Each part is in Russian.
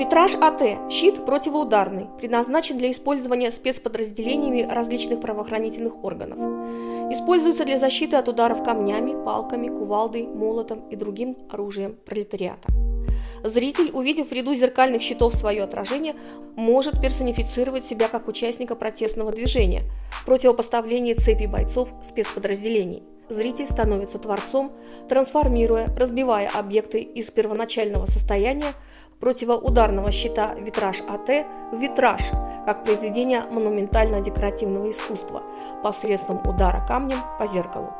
Витраж АТ – щит противоударный, предназначен для использования спецподразделениями различных правоохранительных органов. Используется для защиты от ударов камнями, палками, кувалдой, молотом и другим оружием пролетариата. Зритель, увидев в ряду зеркальных щитов свое отражение, может персонифицировать себя как участника протестного движения, противопоставление цепи бойцов спецподразделений. Зритель становится творцом, трансформируя, разбивая объекты из первоначального состояния противоударного щита «Витраж АТ» в «Витраж», как произведение монументально-декоративного искусства посредством удара камнем по зеркалу.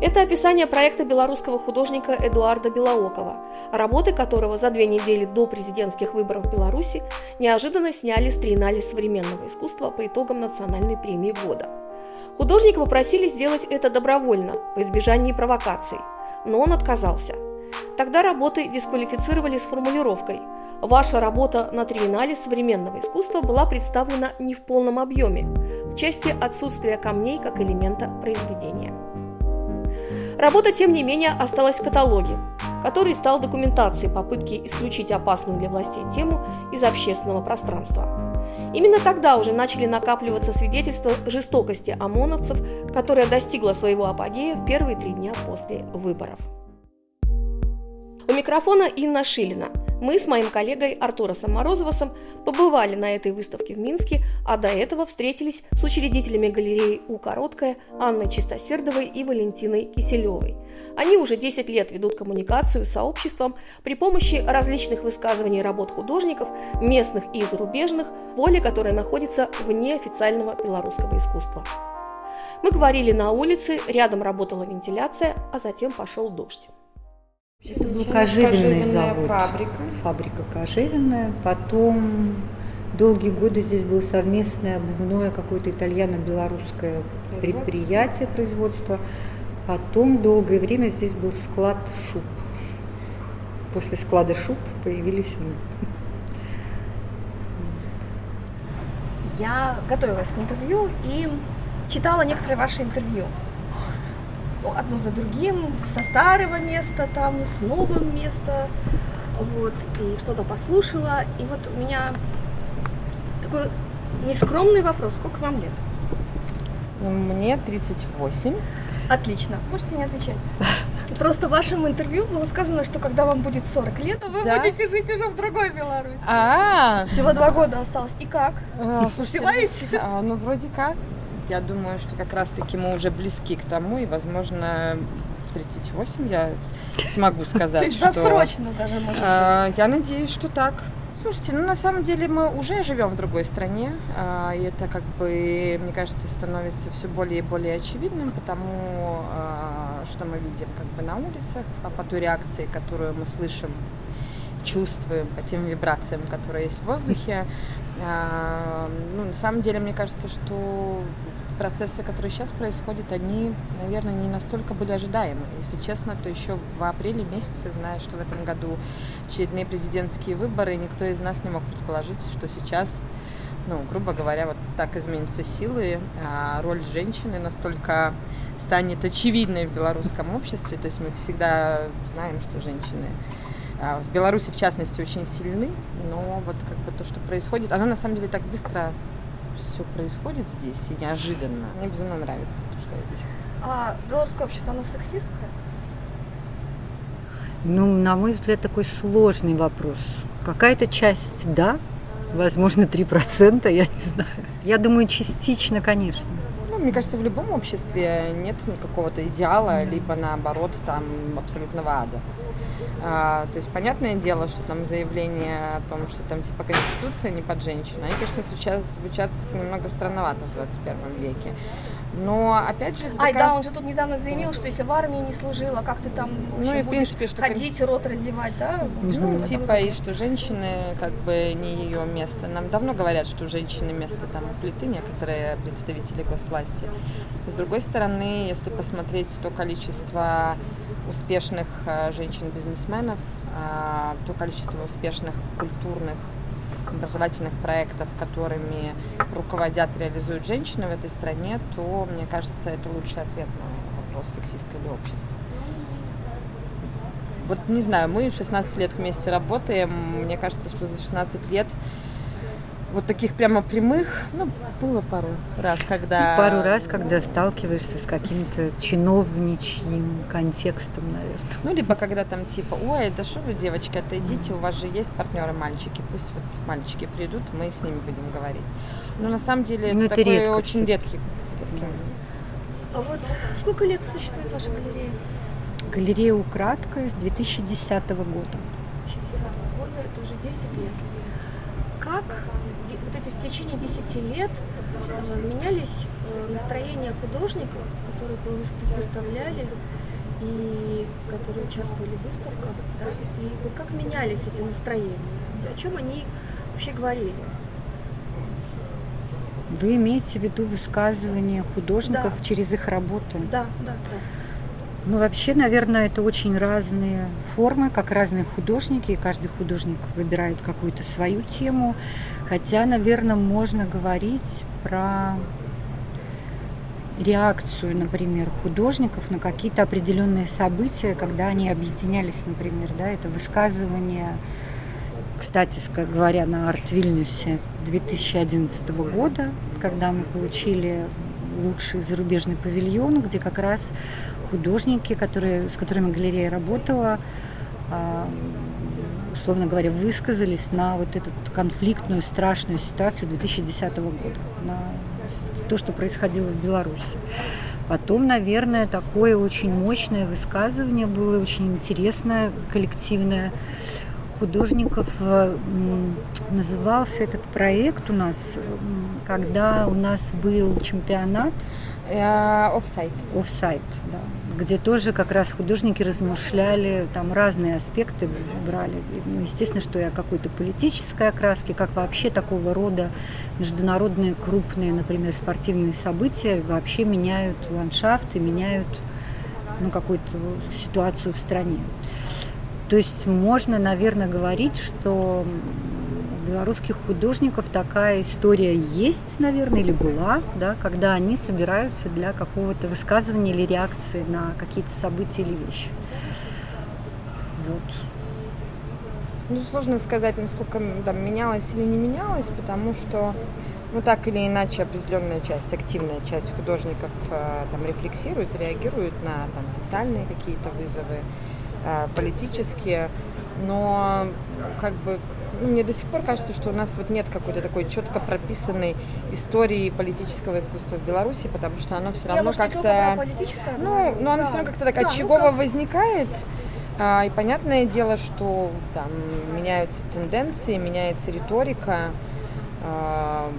Это описание проекта белорусского художника Эдуарда Белоокова, работы которого за две недели до президентских выборов в Беларуси неожиданно сняли с триеннале современного искусства по итогам национальной премии года. Художника попросили сделать это добровольно, по избежанию провокаций, но он отказался. Тогда работы дисквалифицировали с формулировкой – Ваша работа на триеннале современного искусства была представлена не в полном объеме, в части отсутствия камней как элемента произведения. Работа, тем не менее, осталась в каталоге, который стал документацией попытки исключить опасную для властей тему из общественного пространства. Именно тогда уже начали накапливаться свидетельства жестокости ОМОНовцев, которая достигла своего апогея в первые три дня после выборов. У микрофона Инна Шилина. Мы с моим коллегой Артуросом Морозовосом побывали на этой выставке в Минске, а до этого встретились с учредителями галереи «У Короткая» Анной Чистосердовой и Валентиной Киселевой. Они уже 10 лет ведут коммуникацию с сообществом при помощи различных высказываний работ художников, местных и зарубежных, поле которое находится вне официального белорусского искусства. Мы говорили на улице, рядом работала вентиляция, а затем пошел дождь. Это был кожевенный завод. Фабрика. Фабрика кожевенная. Потом долгие годы здесь было совместное обувное какое-то итальяно-белорусское предприятие производства. Потом долгое время здесь был склад шуб. После склада шуб появились мы. Я готовилась к интервью и читала некоторые ваши интервью одно за другим, со старого места там, с новым места, вот, и что-то послушала, и вот у меня такой нескромный вопрос, сколько вам лет? Мне 38. Отлично, можете не отвечать. Просто в вашем интервью было сказано, что когда вам будет 40 лет, вы да? будете жить уже в другой Беларуси. А, -а, -а. всего два года осталось. И как? А, Успеваете? А, ну вроде как. Я думаю, что как раз-таки мы уже близки к тому, и, возможно, в 38 я смогу сказать, что... досрочно даже, может а, Я надеюсь, что так. Слушайте, ну на самом деле мы уже живем в другой стране, а, и это как бы, мне кажется, становится все более и более очевидным, потому а, что мы видим как бы на улицах, по той реакции, которую мы слышим, чувствуем, по тем вибрациям, которые есть в воздухе. Ну, на самом деле, мне кажется, что процессы, которые сейчас происходят, они, наверное, не настолько были ожидаемы. Если честно, то еще в апреле месяце, зная, что в этом году очередные президентские выборы, никто из нас не мог предположить, что сейчас, ну, грубо говоря, вот так изменятся силы, а роль женщины настолько станет очевидной в белорусском обществе. То есть мы всегда знаем, что женщины а, в Беларуси, в частности, очень сильны, но вот как бы то, что происходит, оно на самом деле так быстро все происходит здесь и неожиданно. Мне безумно нравится то, что я вижу. А белорусское общество, оно сексистское? Ну, на мой взгляд, такой сложный вопрос. Какая-то часть, да, возможно, 3%, я не знаю. Я думаю, частично, конечно. Ну, мне кажется, в любом обществе нет какого-то идеала, либо наоборот, там абсолютного ада. А, то есть понятное дело, что там заявление о том, что там типа конституция не под женщину, они, конечно, звучат, звучат немного странновато в 21 веке. Но опять же... Ай, такая... да, он же тут недавно заявил, что если в армии не служила, как ты там в общем, ну, и, в принципе, что ходить, ты... рот раздевать, да? Ну, типа, и что женщины как бы не ее место. Нам давно говорят, что женщины место там плиты, некоторые представители госвласти. С другой стороны, если посмотреть то количество успешных э, женщин-бизнесменов, э, то количество успешных культурных образовательных проектов, которыми руководят, реализуют женщины в этой стране, то, мне кажется, это лучший ответ на вопрос, сексистское ли общество. вот не знаю, мы 16 лет вместе работаем, мне кажется, что за 16 лет вот таких прямо прямых, ну, было пару раз, когда... Ну, пару раз, когда сталкиваешься с каким-то чиновничьим контекстом, наверное. Ну, либо когда там типа, ой, да что вы, девочки, отойдите, у вас же есть партнеры мальчики, пусть вот мальчики придут, мы с ними будем говорить. Но на самом деле ну, это, это такой редко, очень редкий. редкий. А вот сколько лет существует ваша галерея? Галерея «Украдка» с 2010 года. 2010 года, это уже 10 лет. Как вот эти в течение 10 лет э, менялись э, настроения художников, которых вы выставляли и которые участвовали в выставках, да, и вот как менялись эти настроения, о чем они вообще говорили? Вы имеете в виду высказывания художников да. через их работу? Да, да, да. Ну, вообще, наверное, это очень разные формы, как разные художники, и каждый художник выбирает какую-то свою тему. Хотя, наверное, можно говорить про реакцию, например, художников на какие-то определенные события, когда они объединялись, например, да, это высказывание, кстати говоря, на Арт-Вильнюсе 2011 года, когда мы получили лучший зарубежный павильон, где как раз художники, которые, с которыми галерея работала, а, условно говоря, высказались на вот эту конфликтную, страшную ситуацию 2010 года, на то, что происходило в Беларуси. Потом, наверное, такое очень мощное высказывание было, очень интересное, коллективное художников. Э, назывался этот проект у нас, когда у нас был чемпионат. Офсайт. Офсайт, да где тоже как раз художники размышляли, там разные аспекты брали. Ну, естественно, что о какой-то политической окраске, как вообще такого рода международные крупные, например, спортивные события вообще меняют ландшафт и меняют ну, какую-то ситуацию в стране. То есть можно, наверное, говорить, что белорусских художников такая история есть, наверное, или была, да, когда они собираются для какого-то высказывания или реакции на какие-то события или вещи. Вот. Ну, сложно сказать, насколько там, менялось или не менялось, потому что ну, так или иначе, определенная часть, активная часть художников э, там рефлексирует, реагирует на там, социальные какие-то вызовы, э, политические, но как бы мне до сих пор кажется, что у нас вот нет какой-то такой четко прописанной истории политического искусства в Беларуси, потому что оно все равно как-то... Ну, но оно да. все равно как-то так да, очагово ну, как... возникает. А, и понятное дело, что там меняются тенденции, меняется риторика. А...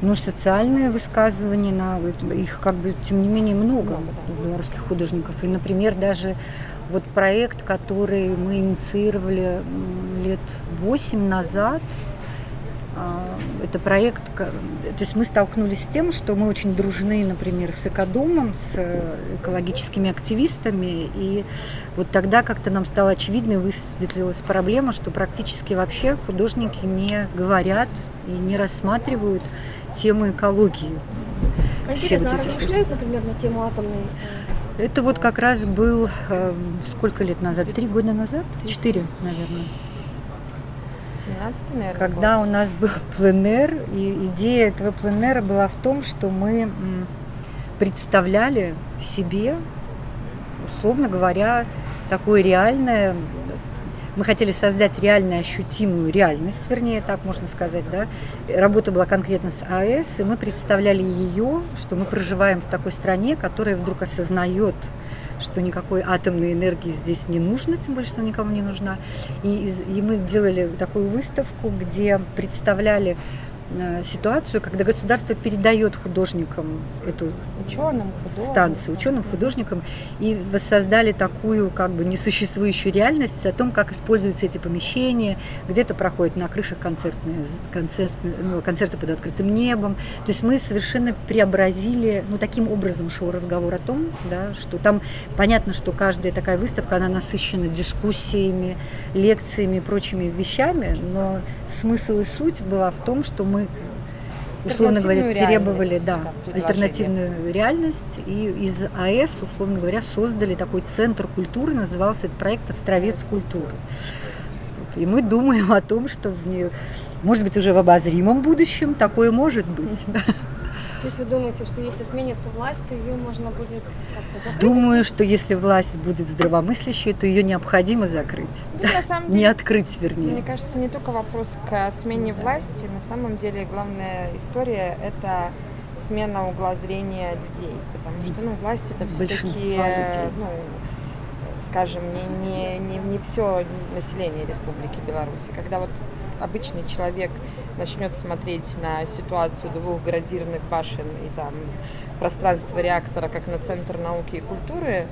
Ну, социальные высказывания, на, их как бы, тем не менее, много, много да. у белорусских художников. И, например, даже вот проект, который мы инициировали лет восемь назад, а, это проект, то есть мы столкнулись с тем, что мы очень дружны, например, с экодомом, с экологическими активистами, и вот тогда как-то нам стало очевидно и высветлилась проблема, что практически вообще художники не говорят и не рассматривают тему экологии. Интересно, вот а размышляют, например, на тему атомной это вот как раз был э, сколько лет назад? Три года назад? Четыре, наверное. 17 наверное. Когда год. у нас был пленер, и идея этого пленера была в том, что мы представляли себе, условно говоря, такое реальное мы хотели создать реально ощутимую реальность, вернее, так можно сказать, да. Работа была конкретно с АЭС, и мы представляли ее, что мы проживаем в такой стране, которая вдруг осознает, что никакой атомной энергии здесь не нужно, тем более, что никому не нужна. И, и мы делали такую выставку, где представляли ситуацию, когда государство передает художникам эту ученым, станцию, ученым, художникам, и воссоздали такую как бы несуществующую реальность о том, как используются эти помещения, где-то проходят на крышах концертные, концерт, ну, концерты под открытым небом. То есть мы совершенно преобразили, ну, таким образом шел разговор о том, да, что там понятно, что каждая такая выставка, она насыщена дискуссиями, лекциями и прочими вещами, но смысл и суть была в том, что мы условно говоря, требовали да, альтернативную реальность. И из АЭС, условно говоря, создали такой центр культуры, назывался этот проект «Островец культуры». И мы думаем о том, что в нее, может быть, уже в обозримом будущем такое может быть. Вы думаете, что если сменится власть, то ее можно будет как-то закрыть? Думаю, что если власть будет здравомыслящей, то ее необходимо закрыть. Ну, на самом деле, не открыть, вернее. Мне кажется, не только вопрос к смене власти. На самом деле главная история – это смена угла зрения людей. Потому что ну, власть – это все-таки, ну, скажем, не, не, не, не все население Республики Беларусь. Когда вот обычный человек начнет смотреть на ситуацию двух градированных башен и там пространство реактора как на центр науки и культуры,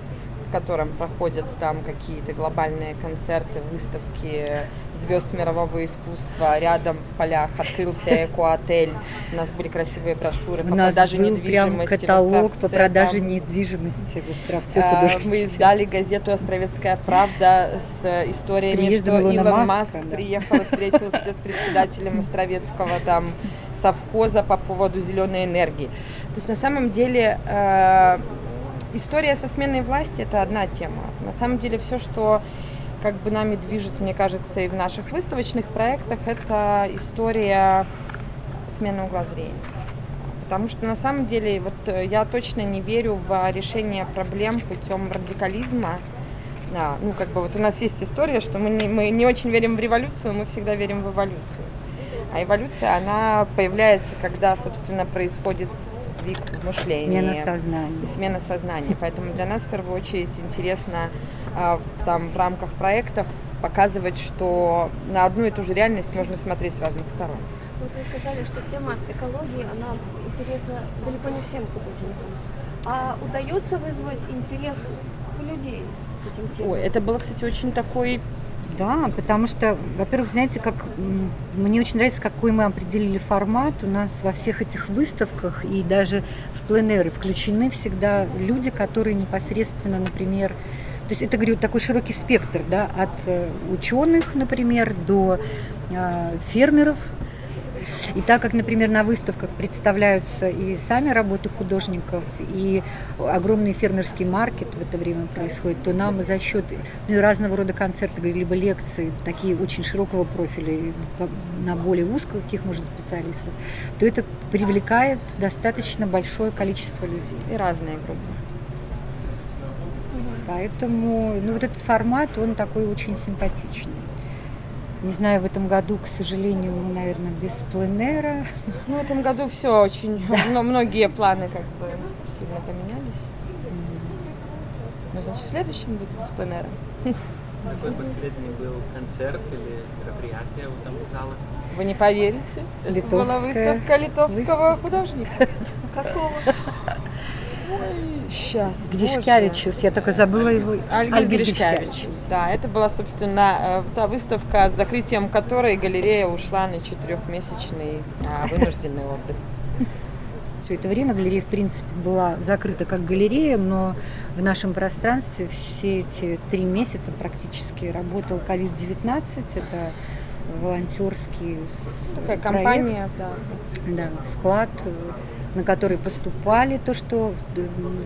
в котором проходят там какие-то глобальные концерты, выставки звезд мирового искусства. Рядом в полях открылся эко-отель. У нас были красивые брошюры по продаже был недвижимости. Прям каталог по продаже там. недвижимости в Островце а, Мы издали газету «Островецкая правда» с историями, с что Илон Маск да. приехал и встретился с председателем Островецкого там совхоза по поводу зеленой энергии. То есть на самом деле э, история со сменой власти это одна тема. На самом деле все, что как бы нами движет, мне кажется, и в наших выставочных проектах, это история смены угла зрения. Потому что на самом деле вот э, я точно не верю в решение проблем путем радикализма. Да, ну, как бы вот у нас есть история, что мы не, мы не очень верим в революцию, мы всегда верим в эволюцию. А эволюция, она появляется, когда, собственно, происходит сдвиг в мышлении. Смена сознания. Смена сознания. Поэтому для нас в первую очередь интересно а, в, там, в рамках проектов показывать, что на одну и ту же реальность можно смотреть с разных сторон. Вот вы сказали, что тема экологии, она интересна далеко не всем художникам. А удается вызвать интерес у людей к этим темам? Ой, это было, кстати, очень такой да, потому что, во-первых, знаете, как мне очень нравится, какой мы определили формат. У нас во всех этих выставках и даже в пленеры включены всегда люди, которые непосредственно, например, то есть это, говорю, такой широкий спектр, да, от э, ученых, например, до э, фермеров, и так как, например, на выставках представляются и сами работы художников, и огромный фермерский маркет в это время происходит, то нам за счет ну, разного рода концерты, либо лекции, такие очень широкого профиля, на более узких, может, специалистов, то это привлекает достаточно большое количество людей. И разные группы. Поэтому ну, вот этот формат, он такой очень симпатичный. Не знаю, в этом году, к сожалению, мы, наверное, без пленера. Ну, в этом году все очень, но многие планы как бы сильно поменялись. Ну, значит, в следующем будет без пленера. Какой последний был концерт или мероприятие в этом зале? Вы не поверите, это была выставка литовского выставка. художника. Какого? Ой, сейчас. Гришкевичус, я только забыла его. Альгис Гришкевичус. Да, это была, собственно, э, та выставка, с закрытием которой галерея ушла на четырехмесячный а, вынужденный отдых. Все это время галерея, в принципе, была закрыта как галерея, но в нашем пространстве все эти три месяца практически работал COVID-19. Это волонтерский Такая компания, да. Да, склад на которые поступали то, что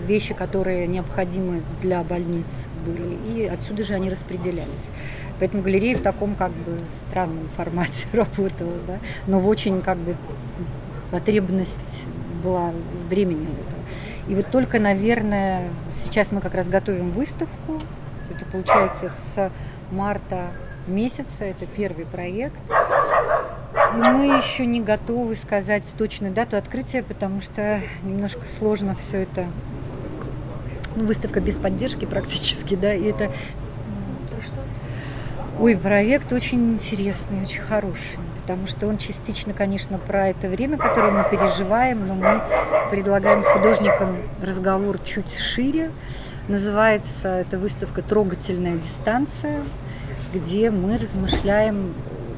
вещи, которые необходимы для больниц были, и отсюда же они распределялись. Поэтому галерея в таком как бы странном формате работала, да, но в очень как бы потребность была времени у этого. И вот только, наверное, сейчас мы как раз готовим выставку. Это получается с марта месяца, это первый проект. Мы еще не готовы сказать точную дату открытия, потому что немножко сложно все это. Ну, выставка без поддержки практически, да, и это... Ой, проект очень интересный, очень хороший, потому что он частично, конечно, про это время, которое мы переживаем, но мы предлагаем художникам разговор чуть шире. Называется эта выставка «Трогательная дистанция», где мы размышляем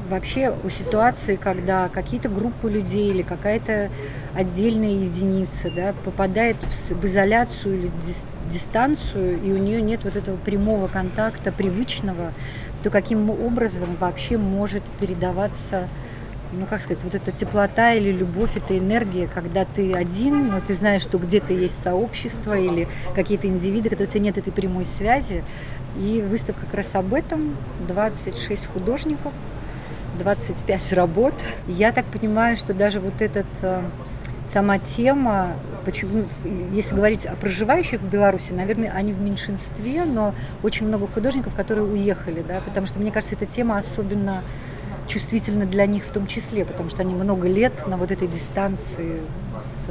вообще о ситуации, когда какие-то группы людей или какая-то отдельная единица да, попадает в изоляцию или дистанцию, и у нее нет вот этого прямого контакта, привычного, то каким образом вообще может передаваться ну как сказать, вот эта теплота или любовь, это энергия, когда ты один, но ты знаешь, что где-то есть сообщество или какие-то индивиды, когда у тебя нет этой прямой связи. И выставка как раз об этом. 26 художников, 25 работ. Я так понимаю, что даже вот этот э, сама тема, почему, если говорить о проживающих в Беларуси, наверное, они в меньшинстве, но очень много художников, которые уехали, да, потому что, мне кажется, эта тема особенно чувствительна для них в том числе, потому что они много лет на вот этой дистанции с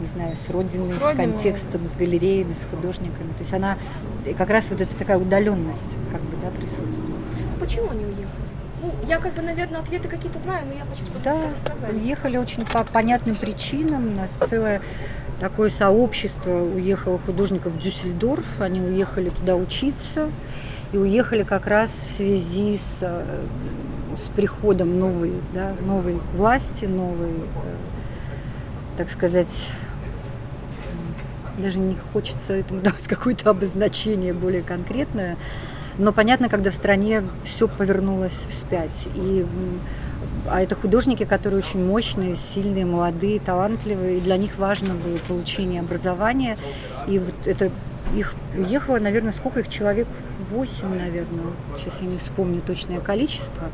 не знаю, с родиной, с, с контекстом, с галереями, с художниками. То есть она как раз вот эта такая удаленность как бы, да, присутствует. Почему они уехали? Ну, я как бы, наверное, ответы какие-то знаю, но я хочу что-то да, сказать. уехали очень по понятным причинам. У нас целое такое сообщество уехало художников в Дюссельдорф. Они уехали туда учиться и уехали как раз в связи с, э, с приходом новой, да, новой власти, новой, э, так сказать, даже не хочется этому давать какое-то обозначение более конкретное, но понятно, когда в стране все повернулось вспять. И, а это художники, которые очень мощные, сильные, молодые, талантливые, и для них важно было получение образования. И вот это их уехало, наверное, сколько их человек? Восемь, наверное, сейчас я не вспомню точное количество,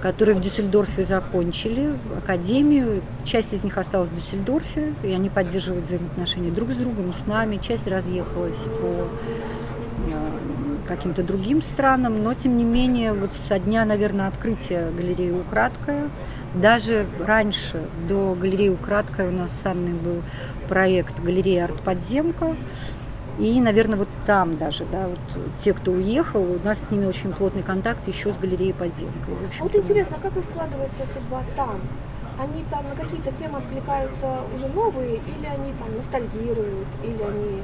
которые в Дюссельдорфе закончили академию. Часть из них осталась в Дюссельдорфе, и они поддерживают взаимоотношения друг с другом, с нами. Часть разъехалась по э, каким-то другим странам, но тем не менее вот со дня, наверное, открытия галереи «Украдкая», даже раньше, до галереи «Украдкая» у нас с Анной был проект галерея «Артподземка», и, наверное, вот там даже, да, вот те, кто уехал, у нас с ними очень плотный контакт еще с галереей подземка. А вот интересно, как и складывается судьба там? Они там на какие-то темы откликаются уже новые, или они там ностальгируют, или они...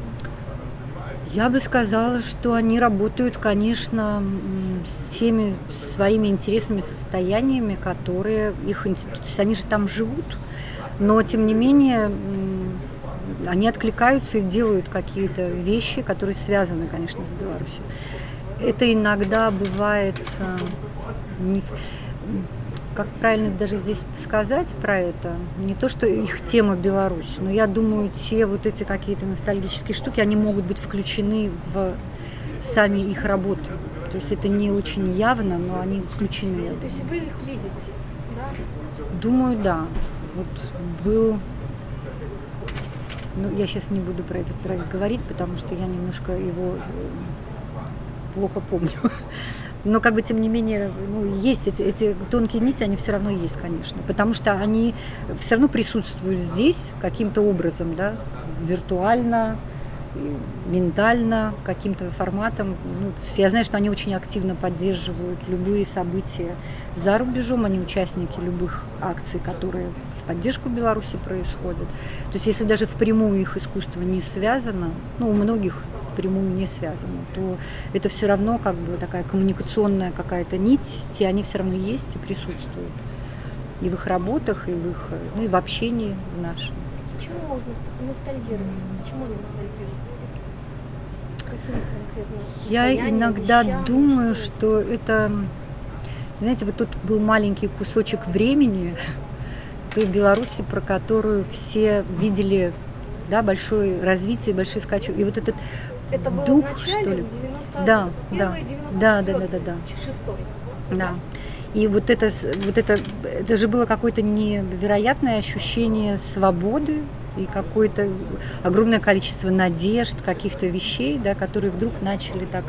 Я бы сказала, что они работают, конечно, с теми своими интересными состояниями, которые их... То есть они же там живут, но, тем не менее, они откликаются и делают какие-то вещи, которые связаны, конечно, с Беларусью. Это иногда бывает, э, не, как правильно даже здесь сказать про это, не то, что их тема Беларусь, но я думаю, те вот эти какие-то ностальгические штуки, они могут быть включены в сами их работы. То есть это не очень явно, но они включены. То есть вы их видите, да? Думаю, да. Вот был ну, я сейчас не буду про этот проект говорить, потому что я немножко его э, плохо помню. Но как бы тем не менее, ну, есть эти, эти тонкие нити, они все равно есть, конечно. Потому что они все равно присутствуют здесь каким-то образом, да, виртуально, ментально, каким-то форматом. Ну, я знаю, что они очень активно поддерживают любые события за рубежом, они участники любых акций, которые в поддержку Беларуси происходят. То есть если даже впрямую их искусство не связано, ну, у многих впрямую не связано, то это все равно как бы такая коммуникационная какая-то нить, и они все равно есть и присутствуют. И в их работах, и в их, ну и в общении в нашем. Почему можно ностальгировать? Почему они ностальгируют? Какими конкретно Я иногда вещам, думаю, что, что это, знаете, вот тут был маленький кусочек времени той Беларуси, про которую все видели да, большое развитие, большой скачок. И вот этот это было дух, начале, что ли? 90 да, да, да, да, да, да, да. Шестой. Да. И вот это, вот это, это же было какое-то невероятное ощущение свободы и какое-то огромное количество надежд, каких-то вещей, да, которые вдруг начали так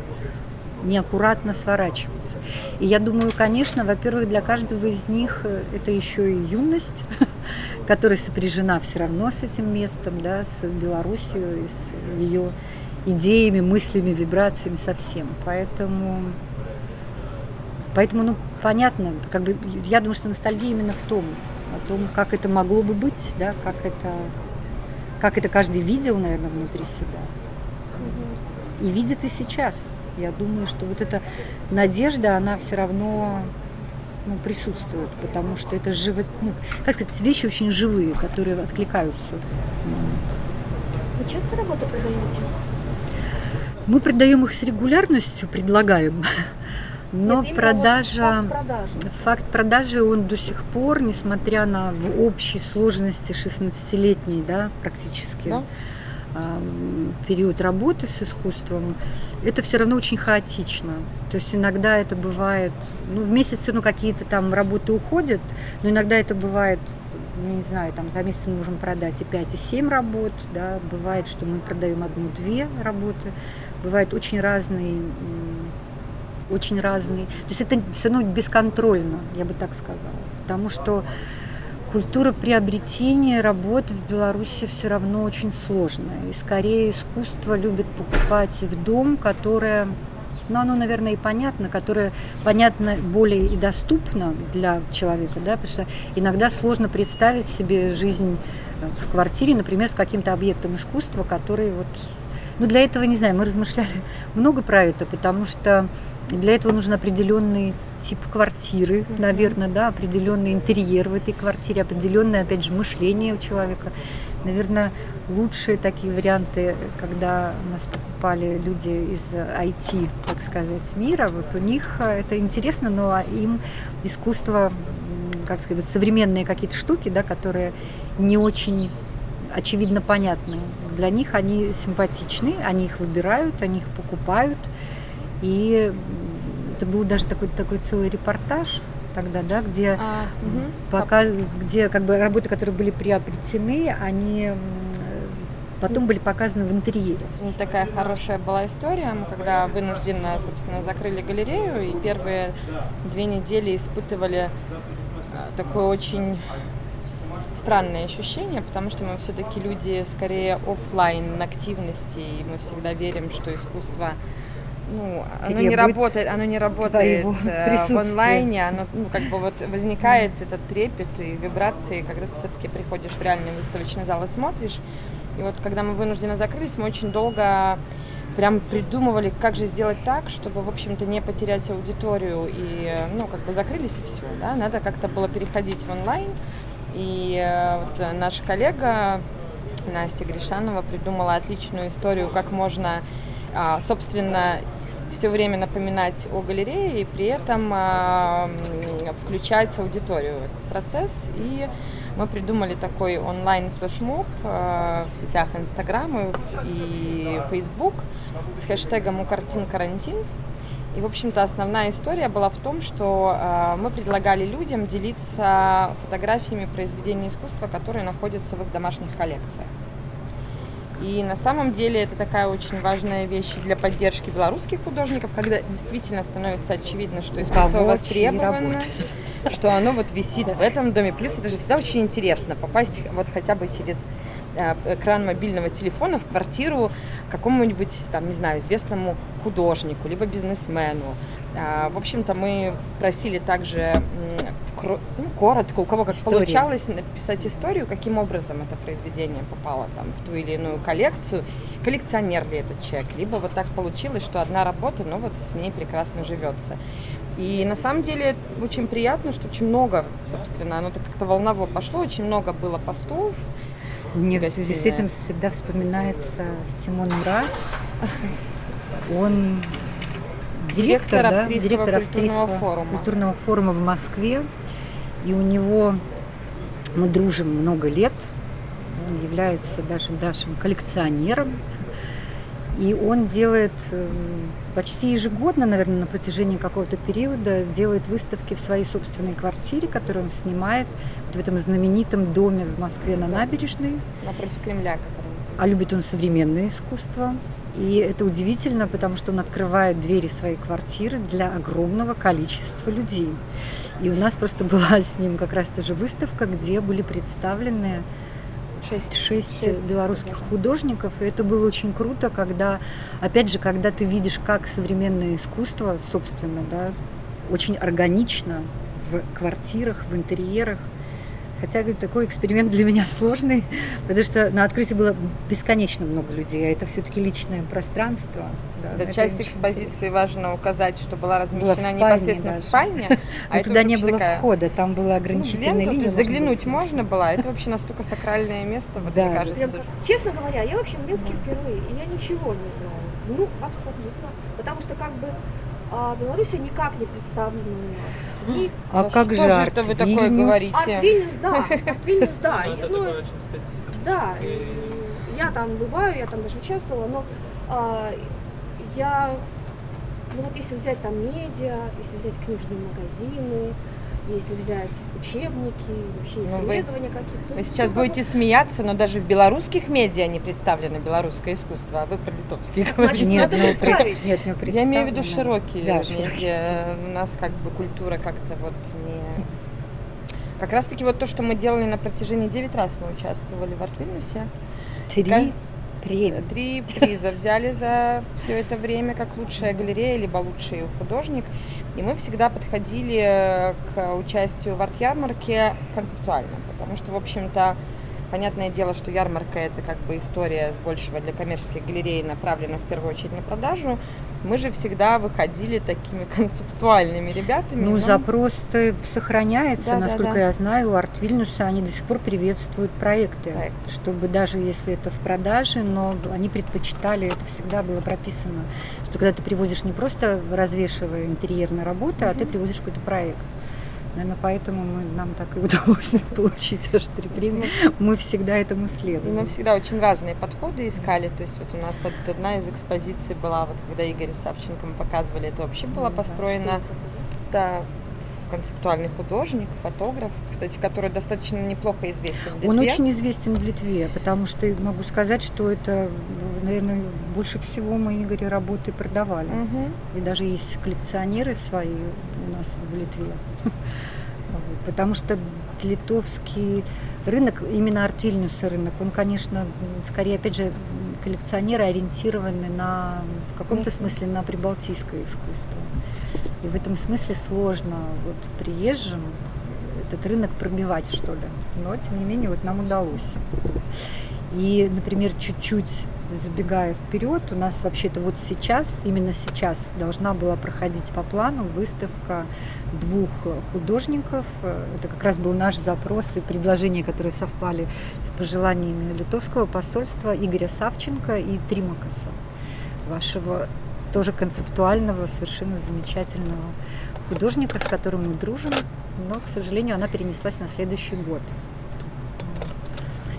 неаккуратно сворачиваться. И я думаю, конечно, во-первых, для каждого из них э, это еще и юность, которая сопряжена все равно с этим местом, да, с Белоруссией, с ее идеями, мыслями, вибрациями, совсем. Поэтому Поэтому, ну, понятно, как бы, я думаю, что ностальгия именно в том, о том, как это могло бы быть, да, как это, как это каждый видел, наверное, внутри себя. И видит и сейчас. Я думаю, что вот эта надежда, она все равно ну, присутствует, потому что это живо, ну, как сказать, вещи очень живые, которые откликаются. Вы часто работы продаете? Мы продаем их с регулярностью, предлагаем. Но Нет, продажа, вот факт продажи. Факт продажи, он до сих пор, несмотря на в общей сложности 16-летней, да, практически, да? период работы с искусством, это все равно очень хаотично. То есть иногда это бывает, ну, в месяц ну, какие-то там работы уходят, но иногда это бывает, ну, не знаю, там за месяц мы можем продать и 5, и 7 работ, да, бывает, что мы продаем одну-две работы, бывает очень разные очень разные. То есть это все равно бесконтрольно, я бы так сказала. Потому что культура приобретения работ в Беларуси все равно очень сложная. И скорее искусство любит покупать в дом, которое, ну оно, наверное, и понятно, которое понятно более и доступно для человека, да, потому что иногда сложно представить себе жизнь в квартире, например, с каким-то объектом искусства, который вот ну, для этого, не знаю, мы размышляли много про это, потому что для этого нужен определенный тип квартиры, наверное, да, определенный интерьер в этой квартире, определенное, опять же, мышление у человека. Наверное, лучшие такие варианты, когда у нас покупали люди из IT, так сказать, мира, вот у них э, это интересно, но им искусство, как сказать, современные какие-то штуки, да, которые не очень очевидно понятны. Для них они симпатичны, они их выбирают, они их покупают. И это был даже такой, такой целый репортаж тогда, да, где, а, угу. показ, где как бы работы, которые были приобретены, они потом были показаны в интерьере. Такая хорошая была история. Мы когда вынужденно, собственно, закрыли галерею, и первые две недели испытывали э, такое очень странное ощущение, потому что мы все-таки люди скорее офлайн активности, и мы всегда верим, что искусство ну, оно не работает, оно не работает э, в онлайне, оно, ну, как бы вот возникает этот трепет и вибрации, когда ты все-таки приходишь в реальный выставочный зал и смотришь. И вот когда мы вынуждены закрылись, мы очень долго прям придумывали, как же сделать так, чтобы, в общем-то, не потерять аудиторию и, ну, как бы закрылись и все, да, надо как-то было переходить в онлайн. И э, вот наш коллега Настя Гришанова придумала отличную историю, как можно, а, собственно, все время напоминать о галерее и при этом а, включать аудиторию в этот процесс. И мы придумали такой онлайн флешмоб а, в сетях Инстаграм и Фейсбук с хэштегом «У картин карантин». И, в общем-то, основная история была в том, что э, мы предлагали людям делиться фотографиями произведений искусства, которые находятся в их домашних коллекциях. И на самом деле это такая очень важная вещь для поддержки белорусских художников, когда действительно становится очевидно, что искусство востребовано, что оно вот висит в этом доме. Плюс это же всегда очень интересно попасть вот хотя бы через экран мобильного телефона в квартиру какому-нибудь, там, не знаю, известному художнику, либо бизнесмену. А, в общем-то, мы просили также ну, коротко, у кого как История. получалось написать историю, каким образом это произведение попало там, в ту или иную коллекцию, коллекционер ли этот человек, либо вот так получилось, что одна работа, но вот с ней прекрасно живется. И на самом деле очень приятно, что очень много, собственно, оно как-то волново пошло, очень много было постов. Мне в связи с этим всегда вспоминается Симон Мраз. Он директор, директор, да, австрийского, директор австрийского культурного форума. культурного форума в Москве. И у него мы дружим много лет. Он является даже нашим коллекционером. И он делает эм, почти ежегодно, наверное, на протяжении какого-то периода, делает выставки в своей собственной квартире, которую он снимает вот в этом знаменитом доме в Москве на набережной. Напротив Кремля, который... А любит он современное искусство. И это удивительно, потому что он открывает двери своей квартиры для огромного количества людей. И у нас просто была с ним как раз тоже выставка, где были представлены шесть, шесть, шесть белорусских художников. И это было очень круто, когда, опять же, когда ты видишь, как современное искусство, собственно, да, очень органично в квартирах, в интерьерах Хотя такой эксперимент для меня сложный, потому что на открытии было бесконечно много людей, а это все-таки личное пространство. Да, да часть экспозиции интересно. важно указать, что была размещена была в спальне непосредственно даже. в спальне, а это туда не было такая... входа, там была ограничительная ну, линия. То есть заглянуть можно было, это вообще настолько сакральное место, вот да. мне кажется. Прям, честно говоря, я вообще в Минске впервые, и я ничего не знаю. Ну, абсолютно. Потому что как бы а Беларусь никак не представлена у нас. И... А, а как же это вы такое говорите? Арт Вильнюс, да. Арт Вильнюс, да. Ну, это ну, очень. Да, я там бываю, я там даже участвовала, но а, я, ну вот если взять там медиа, если взять книжные магазины, если взять учебники, вообще исследования ну, какие-то. Вы сейчас будете смеяться, но даже в белорусских медиа не представлено белорусское искусство, а вы про литовские говорите. Нет, надо ну, представить. Нет, ну, Я имею в виду широкие да, медиа. Широкие. У нас как бы культура как-то вот не... Как раз таки вот то, что мы делали на протяжении 9 раз мы участвовали в Артвильнюсе. Три? Как... Три. Три приза взяли за все это время, как лучшая галерея, либо лучший художник. И мы всегда подходили э, к участию в арт-ярмарке концептуально, потому что, в общем-то, понятное дело, что ярмарка это как бы история с большего для коммерческих галерей направлена в первую очередь на продажу, мы же всегда выходили такими концептуальными ребятами. Ну, но... запрос-то сохраняется, да, насколько да, да. я знаю, у Артвильнуса они до сих пор приветствуют проекты, Проект. чтобы даже если это в продаже, но они предпочитали, это всегда было прописано, что когда ты привозишь не просто развешивая интерьерные работы, mm-hmm. а ты привозишь какой-то проект. Наверное, поэтому мы, нам так и удалось получить аж три премии. Мы всегда этому следуем. Мы всегда очень разные подходы искали. То есть вот у нас одна из экспозиций была, вот когда Игорь Савченко мы показывали, это вообще была построена да, концептуальный художник, фотограф, кстати, который достаточно неплохо известен в Литве. Он очень известен в Литве, потому что могу сказать, что это, наверное, больше всего мы Игоря работы продавали. Угу. И даже есть коллекционеры свои у нас в Литве. Потому что литовский рынок, именно Артильнюса рынок, он, конечно, скорее, опять же, коллекционеры ориентированы на, в каком-то смысле на прибалтийское искусство. И в этом смысле сложно вот приезжим этот рынок пробивать, что ли. Но, тем не менее, вот нам удалось. И, например, чуть-чуть забегая вперед, у нас вообще-то вот сейчас, именно сейчас должна была проходить по плану выставка двух художников. Это как раз был наш запрос и предложения, которые совпали с пожеланиями литовского посольства Игоря Савченко и Тримакаса, вашего тоже концептуального, совершенно замечательного художника, с которым мы дружим, но, к сожалению, она перенеслась на следующий год.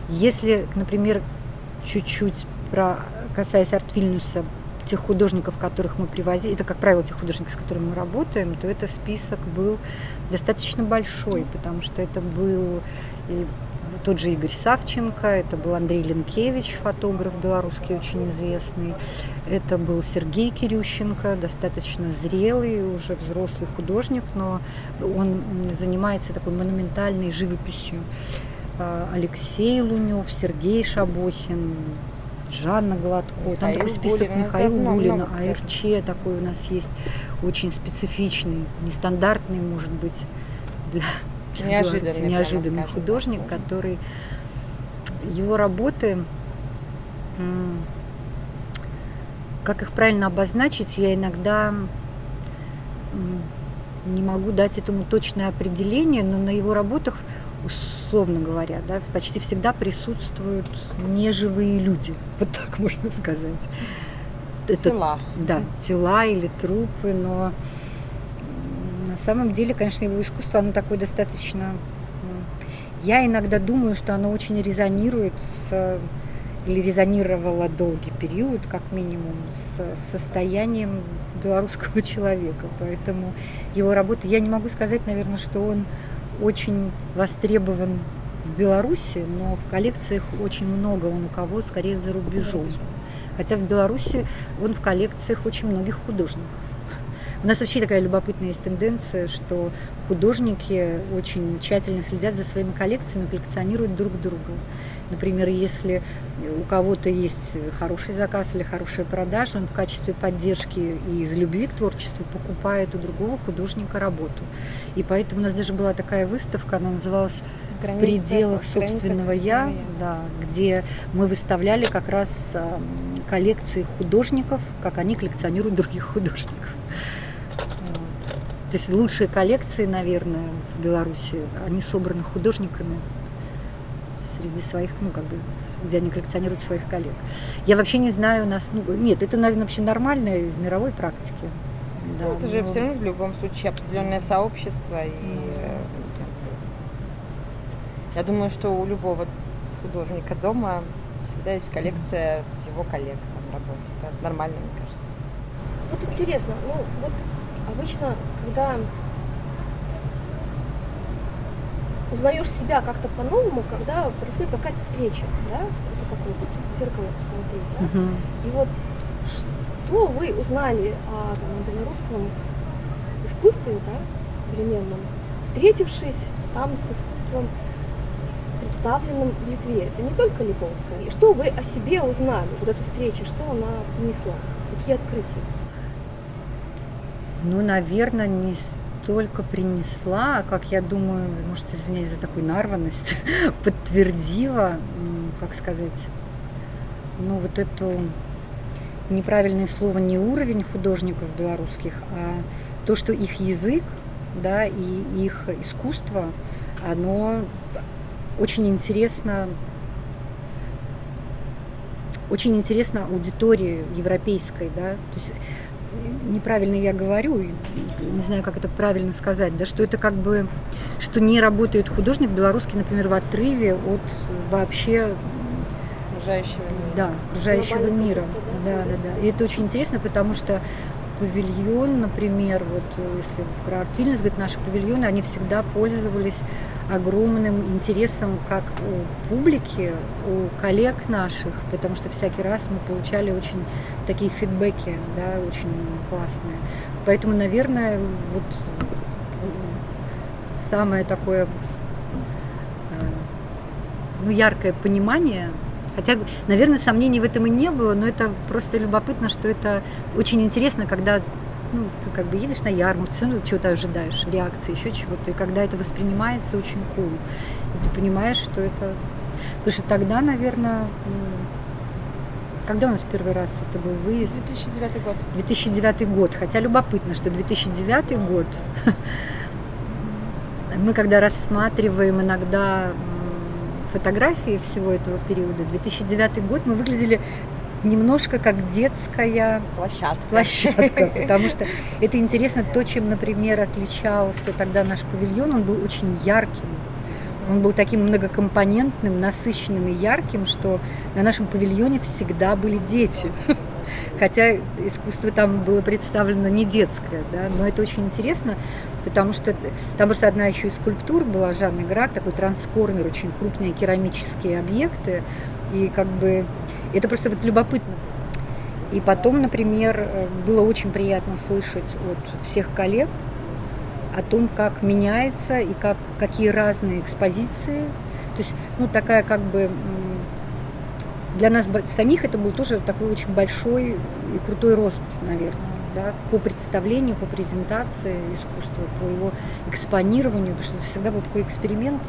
Если, например, чуть-чуть про, касаясь Артвильнюса, тех художников, которых мы привозили, это, как правило, тех художников, с которыми мы работаем, то этот список был достаточно большой, потому что это был и тот же Игорь Савченко, это был Андрей Ленкевич, фотограф белорусский очень известный, это был Сергей Кирющенко, достаточно зрелый, уже взрослый художник, но он занимается такой монументальной живописью. А, Алексей Лунев, Сергей Шабохин, Жанна Гладко, Михаил там такой список Гулин, Михаил Гулин, АРЧ такой у нас есть, очень специфичный, нестандартный, может быть, для неожиданный, неожиданный художник, так. который его работы, как их правильно обозначить, я иногда не могу дать этому точное определение, но на его работах, условно говоря, да, почти всегда присутствуют неживые люди, вот так можно сказать. Это, тела. Да, тела или трупы, но на самом деле, конечно, его искусство, оно такое достаточно... Я иногда думаю, что оно очень резонирует с или резонировало долгий период, как минимум, с состоянием белорусского человека. Поэтому его работа, я не могу сказать, наверное, что он очень востребован в Беларуси, но в коллекциях очень много он у кого, скорее за рубежом. Хотя в Беларуси он в коллекциях очень многих художников. У нас вообще такая любопытная есть тенденция, что художники очень тщательно следят за своими коллекциями, коллекционируют друг друга. Например, если у кого-то есть хороший заказ или хорошая продажа, он в качестве поддержки и из любви к творчеству покупает у другого художника работу. И поэтому у нас даже была такая выставка, она называлась в пределах собственного я, да, где мы выставляли как раз коллекции художников, как они коллекционируют других художников. То есть лучшие коллекции, наверное, в Беларуси, они собраны художниками среди своих, ну, как бы, где они коллекционируют своих коллег. Я вообще не знаю, у нас, ну, нет, это, наверное, вообще нормально в мировой практике. Да, ну, это же ну... все равно в любом случае определенное сообщество. И mm. я думаю, что у любого художника дома всегда есть коллекция его коллег там работ. Это нормально, мне кажется. Вот интересно, ну вот обычно, когда узнаешь себя как-то по-новому, когда происходит какая-то встреча, да, это какое-то зеркало посмотреть, да, uh-huh. и вот что вы узнали о, там, например, русском искусстве, да, современном, встретившись там с искусством, представленным в Литве. Это не только литовское. И что вы о себе узнали, вот эта встреча, что она принесла, какие открытия? Ну, наверное, не только принесла, а, как я думаю, может, извиняюсь за такую нарванность, подтвердила, как сказать, ну, вот эту неправильное слово не уровень художников белорусских, а то, что их язык, да, и их искусство, оно очень интересно очень интересно аудитории европейской, да, то есть неправильно я говорю, не знаю, как это правильно сказать, да, что это как бы, что не работает художник белорусский, например, в отрыве от вообще окружающего мира. Да, окружающего мира. Да, да, да. И это очень интересно, потому что павильон, например, вот если про Артвильнюс говорить, наши павильоны, они всегда пользовались огромным интересом как у публики, у коллег наших, потому что всякий раз мы получали очень такие фидбэки, да, очень классные. Поэтому, наверное, вот самое такое э, ну, яркое понимание Хотя, наверное, сомнений в этом и не было, но это просто любопытно, что это очень интересно, когда ну, ты как бы едешь на ярмарку, ну, чего-то ожидаешь, реакции, еще чего-то, и когда это воспринимается очень cool, и ты понимаешь, что это... Потому что тогда, наверное, когда у нас первый раз это был выезд? 2009 год. 2009 год. Хотя любопытно, что 2009 год мы когда рассматриваем иногда фотографии всего этого периода, 2009 год, мы выглядели немножко как детская площадка. площадка, потому что это интересно то, чем, например, отличался тогда наш павильон, он был очень ярким, он был таким многокомпонентным, насыщенным и ярким, что на нашем павильоне всегда были дети. Хотя искусство там было представлено не детское, да, но это очень интересно, потому что там просто одна еще из скульптур была Жанны Грак, такой трансформер, очень крупные керамические объекты, и как бы это просто вот любопытно. И потом, например, было очень приятно слышать от всех коллег о том, как меняется и как, какие разные экспозиции. То есть, ну, такая как бы для нас самих это был тоже такой очень большой и крутой рост, наверное, да, по представлению, по презентации искусства, по его экспонированию, потому что это всегда был такой эксперимент.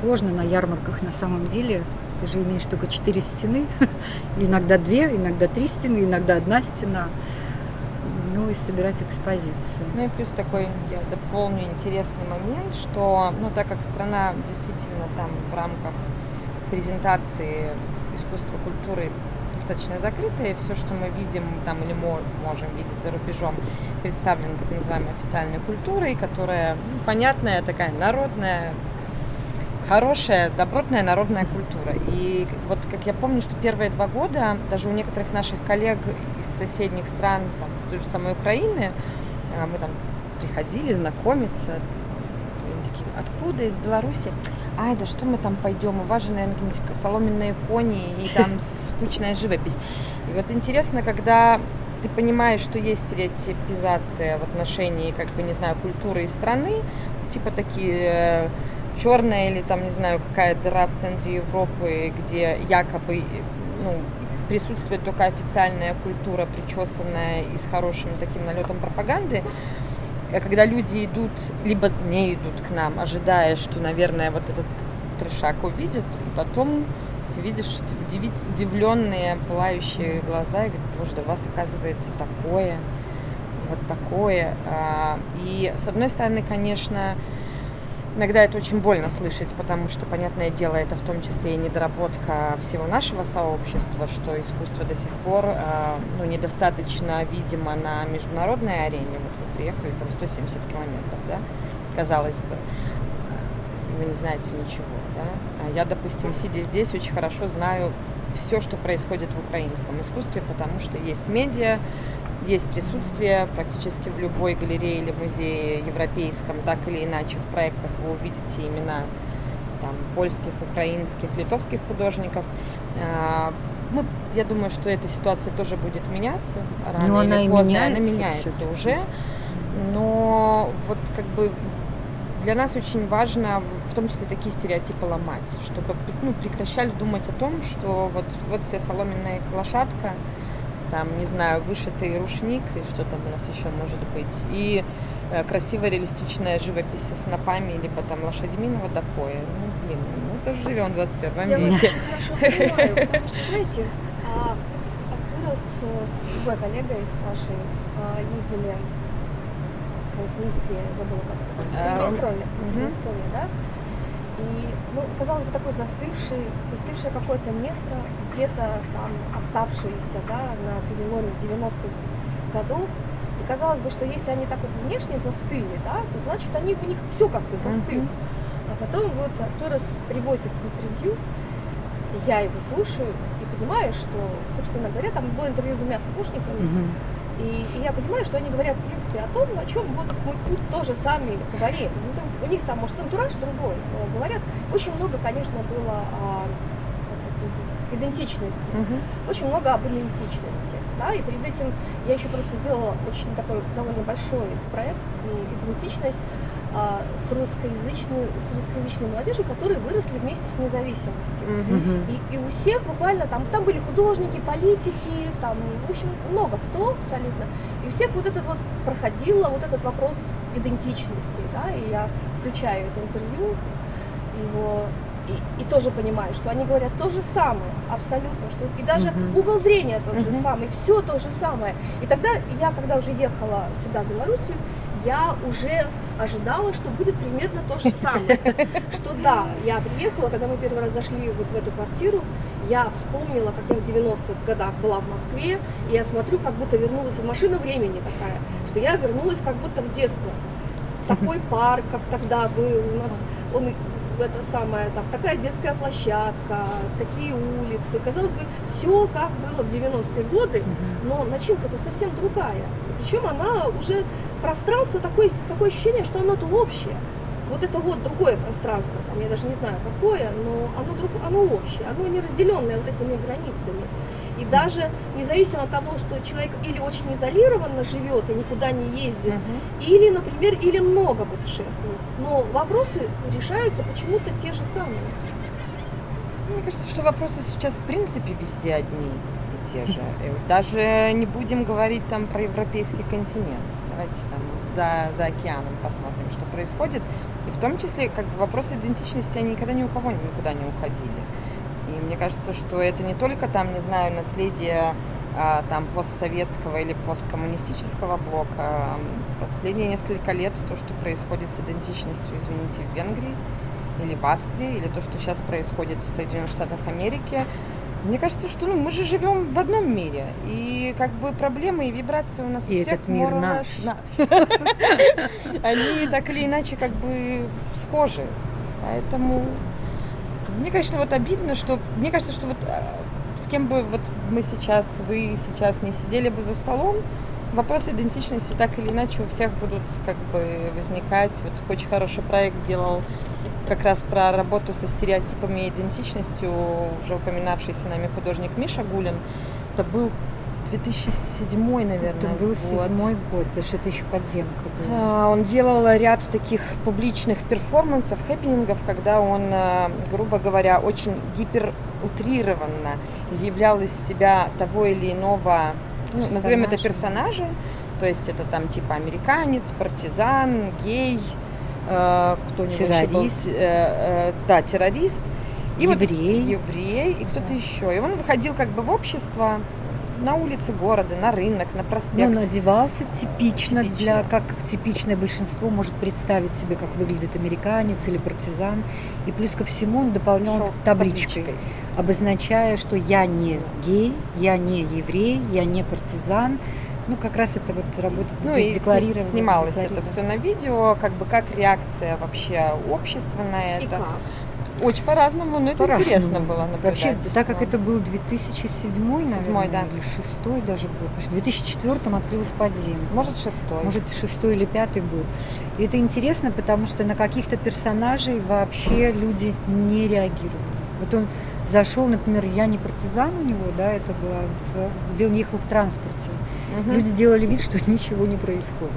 Сложно на ярмарках на самом деле. Ты же имеешь только четыре стены, иногда две, иногда три стены, иногда одна стена. Ну и собирать экспозиции. Ну и плюс такой, я дополню интересный момент, что, ну так как страна действительно там в рамках презентации искусства, культуры достаточно закрытая, и все, что мы видим там или можем видеть за рубежом, представлено так называемой официальной культурой, которая ну, понятная, такая народная, хорошая, добротная народная культура. И вот как я помню, что первые два года даже у некоторых наших коллег из соседних стран, там, с той же самой Украины, а, мы там приходили знакомиться, такие, откуда, из Беларуси? ай, да что мы там пойдем, у вас же, наверное, какие-нибудь соломенные кони и там скучная живопись. И вот интересно, когда ты понимаешь, что есть стереотипизация в отношении, как бы, не знаю, культуры и страны, типа такие э, черная или там, не знаю, какая дыра в центре Европы, где якобы ну, присутствует только официальная культура, причесанная и с хорошим таким налетом пропаганды, Э, когда люди идут, либо не идут к нам, ожидая, что, наверное, вот этот трешак увидят, и потом ты видишь эти удивленные, пылающие глаза, и говоришь, боже, да у вас оказывается такое, вот такое. А, и с одной стороны, конечно, Иногда это очень больно слышать, потому что, понятное дело, это в том числе и недоработка всего нашего сообщества, что искусство до сих пор э, ну, недостаточно видимо на международной арене. Вот вы приехали, там 170 километров, да, казалось бы, вы не знаете ничего, да. А я, допустим, сидя здесь, очень хорошо знаю все, что происходит в украинском искусстве, потому что есть медиа, есть присутствие практически в любой галерее или музее европейском, так или иначе в проектах вы увидите имена там, польских, украинских, литовских художников. А, мы, я думаю, что эта ситуация тоже будет меняться рано но или она поздно. Меняется она меняется уже. Но вот как бы для нас очень важно в том числе такие стереотипы ломать, чтобы ну, прекращали думать о том, что вот, вот тебе соломенная лошадка, там, не знаю, вышитый рушник, и что там у нас еще может быть, и э, красивая реалистичная живопись с снопами, либо там лошадьми на водопое. Ну, блин, мы тоже живем в 21 Я веке. Я хорошо понимаю, потому что, знаете, а, вот Артура с, с другой коллегой нашей а, ездили я забыла как это, в Приднестровье, Приднестровье, да, и, ну, казалось бы, такое застывшее, застывшее какое-то место, где-то там оставшееся, да, на переломе 90-х годов. И казалось бы, что если они так вот внешне застыли, да, то значит они у них все как бы застыло. А потом вот Торрес привозит интервью, я его слушаю и понимаю, что, собственно говоря, там было интервью с двумя художниками, mm-hmm. И, и я понимаю, что они говорят, в принципе, о том, о чем вот мы тут тоже сами говорим. Ну, у них там, может, антураж другой, но говорят. Очень много, конечно, было о идентичности. Угу. Очень много об идентичности. Да, и перед этим я еще просто сделала очень такой довольно большой проект «Идентичность», а, с, русскоязычной, с русскоязычной молодежью, которые выросли вместе с независимостью. Mm-hmm. И, и у всех буквально там, там были художники, политики, там, в общем, много кто абсолютно. И у всех вот этот вот проходило вот этот вопрос идентичности, да, и я включаю это интервью, его и, и тоже понимаю, что они говорят то же самое, абсолютно, что и даже uh-huh. угол зрения тот uh-huh. же самый, все то же самое. И тогда я, когда уже ехала сюда, в Белоруссию, я уже ожидала, что будет примерно то же самое. Что да, я приехала, когда мы первый раз зашли вот в эту квартиру, я вспомнила, как я в 90-х годах была в Москве, и я смотрю, как будто вернулась в машина времени такая, что я вернулась как будто в детство. Такой парк, как тогда был, у нас он это самое, там, такая детская площадка, такие улицы. Казалось бы, все как было в 90-е годы, но начинка-то совсем другая. Причем она уже пространство такое, такое ощущение, что оно-то общее. Вот это вот другое пространство, там, я даже не знаю какое, но оно, друг, оно общее, оно не разделенное вот этими границами. И даже независимо от того, что человек или очень изолированно живет и никуда не ездит, uh-huh. или, например, или много путешествует, но вопросы решаются почему-то те же самые. Мне кажется, что вопросы сейчас в принципе везде одни те же. Даже не будем говорить там про европейский континент. Давайте там за, за океаном посмотрим, что происходит. И в том числе как бы вопросы идентичности, они никогда ни у кого никуда не уходили. Мне кажется, что это не только там, не знаю, наследие а, там постсоветского или посткоммунистического блока. Последние несколько лет то, что происходит с идентичностью, извините, в Венгрии или в Австрии, или то, что сейчас происходит в Соединенных Штатах Америки, мне кажется, что ну, мы же живем в одном мире, и как бы проблемы и вибрации у нас и у всех этот мир наш. Они так или иначе как бы схожи. Поэтому мне, конечно, вот обидно, что мне кажется, что вот э, с кем бы вот мы сейчас, вы сейчас не сидели бы за столом, вопросы идентичности так или иначе у всех будут как бы возникать. Вот очень хороший проект делал как раз про работу со стереотипами и идентичностью, уже упоминавшийся нами художник Миша Гулин. Это был 2007, наверное, Это был седьмой год, потому что это еще подземка была. А, он делал ряд таких публичных перформансов, хэппинингов, когда он, а, грубо говоря, очень гиперутрированно являл из себя того или иного, ну, назовем это персонажа, то есть это там типа американец, партизан, гей, э, кто террорист. Был, э, э, да, террорист. И еврей. Вот, еврей и кто-то да. еще. И он выходил как бы в общество, на улице города, на рынок, на проспект. Ну, он одевался типично, типично, для, как типичное большинство может представить себе, как выглядит американец или партизан. И плюс ко всему он дополнял Шел табличкой, табличкой, обозначая, что я не гей, я не еврей, я не партизан, ну, как раз это вот работа ну, и декларировано. Снималось это все на видео, как бы как реакция вообще общества на это. И как? Очень по-разному, но это по интересно было наблюдать. Вообще, так как это был 2007, 7 наверное, да. или 6 даже год. В 2004 открылось подземье. Может, шестой. Может, шестой или пятый год. И это интересно, потому что на каких-то персонажей вообще люди не реагировали. Вот он зашел, например, я не партизан у него, да, это было, в, где он ехал в транспорте. Угу. Люди делали вид, что ничего не происходит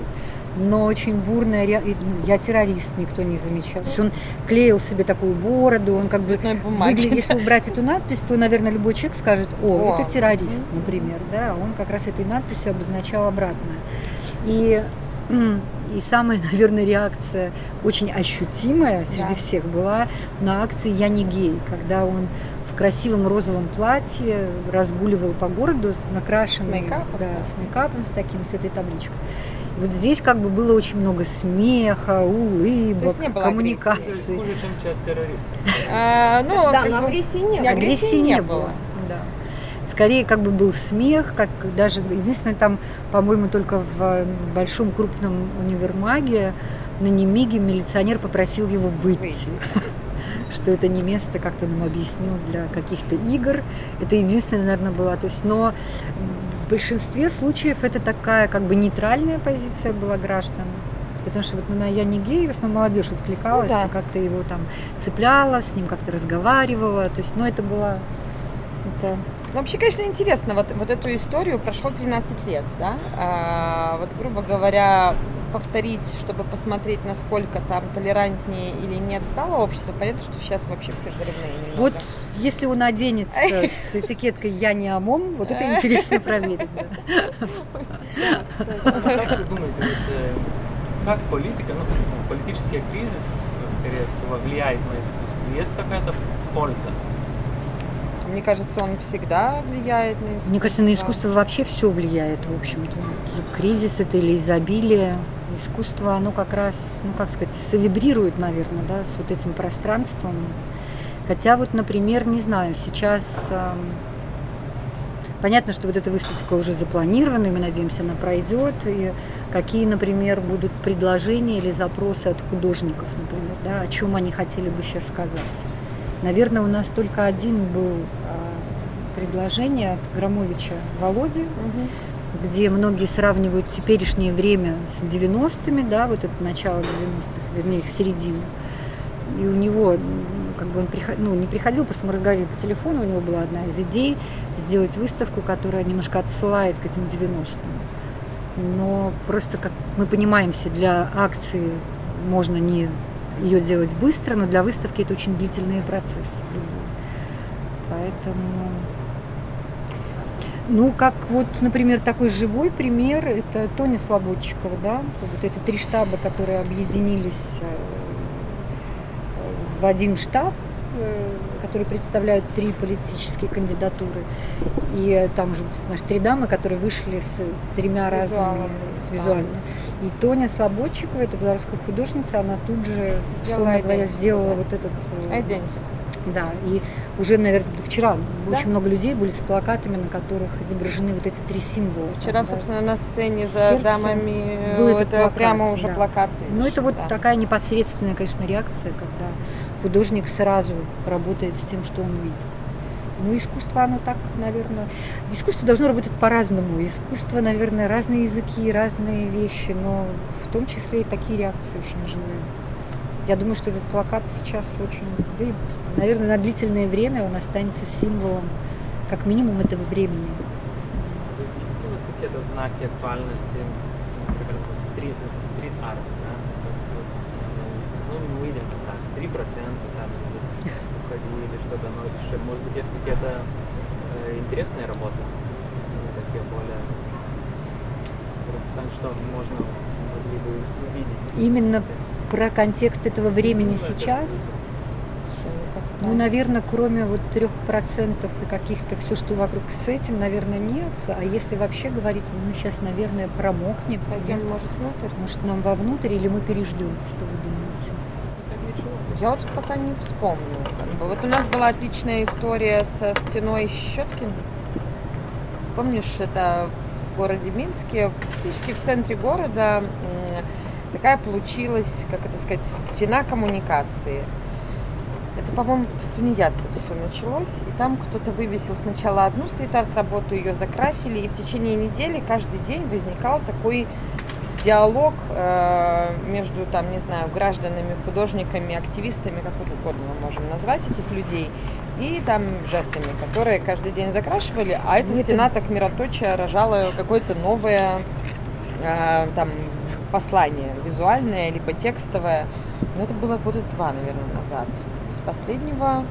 но очень бурная, ну, я террорист, никто не замечал. Он клеил себе такую бороду, он как бы выглядит, если убрать эту надпись, то, наверное, любой человек скажет, о, о. это террорист, например, да, он как раз этой надписью обозначал обратное. И и самая, наверное, реакция очень ощутимая среди да. всех была на акции «Я не гей», когда он в красивом розовом платье разгуливал по городу, накрашенный, с мейкапом, да, да. с мейкапом, с таким, с этой табличкой. Вот здесь как бы было очень много смеха, улыбок, коммуникации. Хуже, чем террорист. А, ну, да, но агрессии не было. Агрессии не было. Да. Скорее как бы был смех, как даже единственное там, по-моему, только в большом крупном универмаге на Немиге милиционер попросил его выйти. что это не место, как-то нам объяснил, для каких-то игр. Это единственное, наверное, было. То есть, но в большинстве случаев это такая как бы нейтральная позиция была граждан. Потому что вот на «Я не гей» в основном молодежь откликалась, ну, да. как-то его там цепляла, с ним как-то разговаривала. То есть, ну, это было... Это... Ну, вообще, конечно, интересно, вот, вот эту историю прошло 13 лет, да? А, вот, грубо говоря, повторить, чтобы посмотреть, насколько там толерантнее или нет стало общество, понятно, что сейчас вообще все взрывные немного. Вот если он оденется с этикеткой «Я не ОМОН», вот это интересно проверить. Как вы думаете, э, как политика, ну, политический кризис, скорее всего, влияет на искусство? Есть какая-то польза? Мне кажется, он всегда влияет на искусство. Мне кажется, на искусство вообще все влияет, в общем-то. Кризис это или изобилие, искусство, оно как раз, ну как сказать, совибрирует, наверное, да, с вот этим пространством. Хотя вот, например, не знаю, сейчас э, понятно, что вот эта выставка уже запланирована, и мы надеемся, она пройдет. И какие, например, будут предложения или запросы от художников, например, да, о чем они хотели бы сейчас сказать. Наверное, у нас только один был э, предложение от Громовича Володи. Угу где многие сравнивают теперешнее время с 90-ми, да, вот это начало 90-х, вернее, их середину. И у него, как бы он приход, ну, не приходил, просто мы разговаривали по телефону, у него была одна из идей сделать выставку, которая немножко отсылает к этим 90-м. Но просто, как мы понимаем все, для акции можно не ее делать быстро, но для выставки это очень длительный процесс. Поэтому ну, как вот, например, такой живой пример, это Тоня Слободчикова, да, вот эти три штаба, которые объединились э, в один штаб, э, которые представляют три политические кандидатуры. И там же наши три дамы, которые вышли с тремя с разными, с визуальными. И Тоня Слободчикова, это белорусская художница, она тут же, условно говоря, сделала вот этот... Идентику. Да, и уже, наверное, вчера да? очень много людей были с плакатами, на которых изображены вот эти три символа. Вчера, да. собственно, на сцене за Сердце дамами был это плакат, прямо уже да. плакат. Ну, это вот да. такая непосредственная, конечно, реакция, когда художник сразу работает с тем, что он видит. Ну, искусство, оно так, наверное... Искусство должно работать по-разному. Искусство, наверное, разные языки, разные вещи, но в том числе и такие реакции очень живые. Я думаю, что этот плакат сейчас очень, да и, наверное, на длительное время он останется символом, как минимум, этого времени. Какие-то знаки актуальности, например, стрит, стрит-арт, да? Ну, мы видим, там, 3% там, уходили или что-то, но еще, может быть, есть какие-то э, интересные работы, такие более что можно могли бы увидеть. Именно про контекст этого времени сейчас? Ну, наверное, кроме вот трех процентов и каких-то все, что вокруг с этим, наверное, нет. А если вообще говорить, ну, мы сейчас, наверное, промокнем. Пойдем, нет? может, внутрь? Может, нам вовнутрь или мы переждем, что вы думаете? Я вот пока не вспомню. Как бы. Вот у нас была отличная история со стеной Щеткин. Помнишь, это в городе Минске, практически в центре города такая получилась, как это сказать, стена коммуникации. Это, по-моему, с тунеядцев все началось. И там кто-то вывесил сначала одну стрит-арт-работу, ее закрасили, и в течение недели каждый день возникал такой диалог э, между, там, не знаю, гражданами, художниками, активистами, как угодно мы можем назвать этих людей, и там жестами, которые каждый день закрашивали, а эта стена так мироточие рожала какое-то новое э, там послание, визуальное, либо текстовое. Но это было года два, наверное, назад. С последнего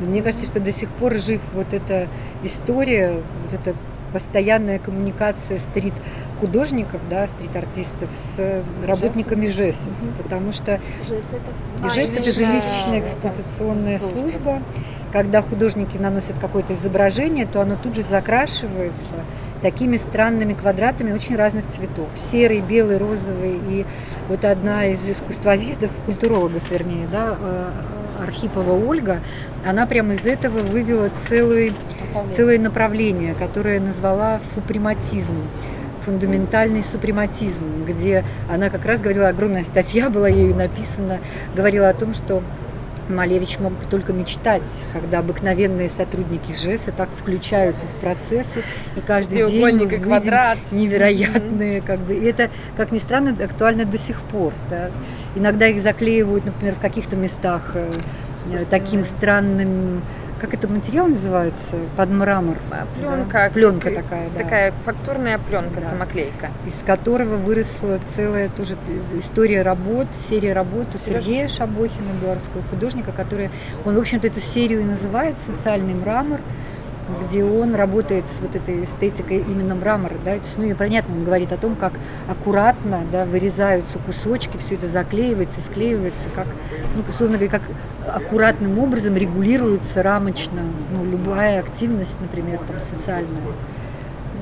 мне кажется, что до сих пор жив вот эта история, вот эта постоянная коммуникация стрит художников, да, стрит-артистов с работниками ЖЭСов, угу. потому что ЖЭС это, а, ЖЭС это жилищная эксплуатационная служба. служба. Когда художники наносят какое-то изображение, то оно тут же закрашивается такими странными квадратами очень разных цветов. Серый, белый, розовый. И вот одна из искусствоведов, культурологов вернее, да, э, Архипова Ольга, она прямо из этого вывела целый, целое направление, которое назвала фуприматизм фундаментальный супрематизм, где она как раз говорила, огромная статья была ею написана, говорила о том, что Малевич мог бы только мечтать, когда обыкновенные сотрудники ЖЭСа так включаются в процессы, и каждый день мы видим квадрат. невероятные, как бы, и это, как ни странно, актуально до сих пор. Да. Иногда их заклеивают, например, в каких-то местах э, таким странным как это материал называется? Под мрамор. Пленка. Да? Пленка такая, да. Такая фактурная пленка, да. самоклейка. Из которого выросла целая тоже история работ, серия работ у Сергея Шабохина, белорусского художника, который, он, в общем-то, эту серию и называет «Социальный мрамор» где он работает с вот этой эстетикой именно мрамора, да, то есть, ну и понятно, он говорит о том, как аккуратно, да, вырезаются кусочки, все это заклеивается, склеивается, как, ну, условно говоря, как аккуратным образом регулируется рамочно, ну, любая активность, например, там, социальная.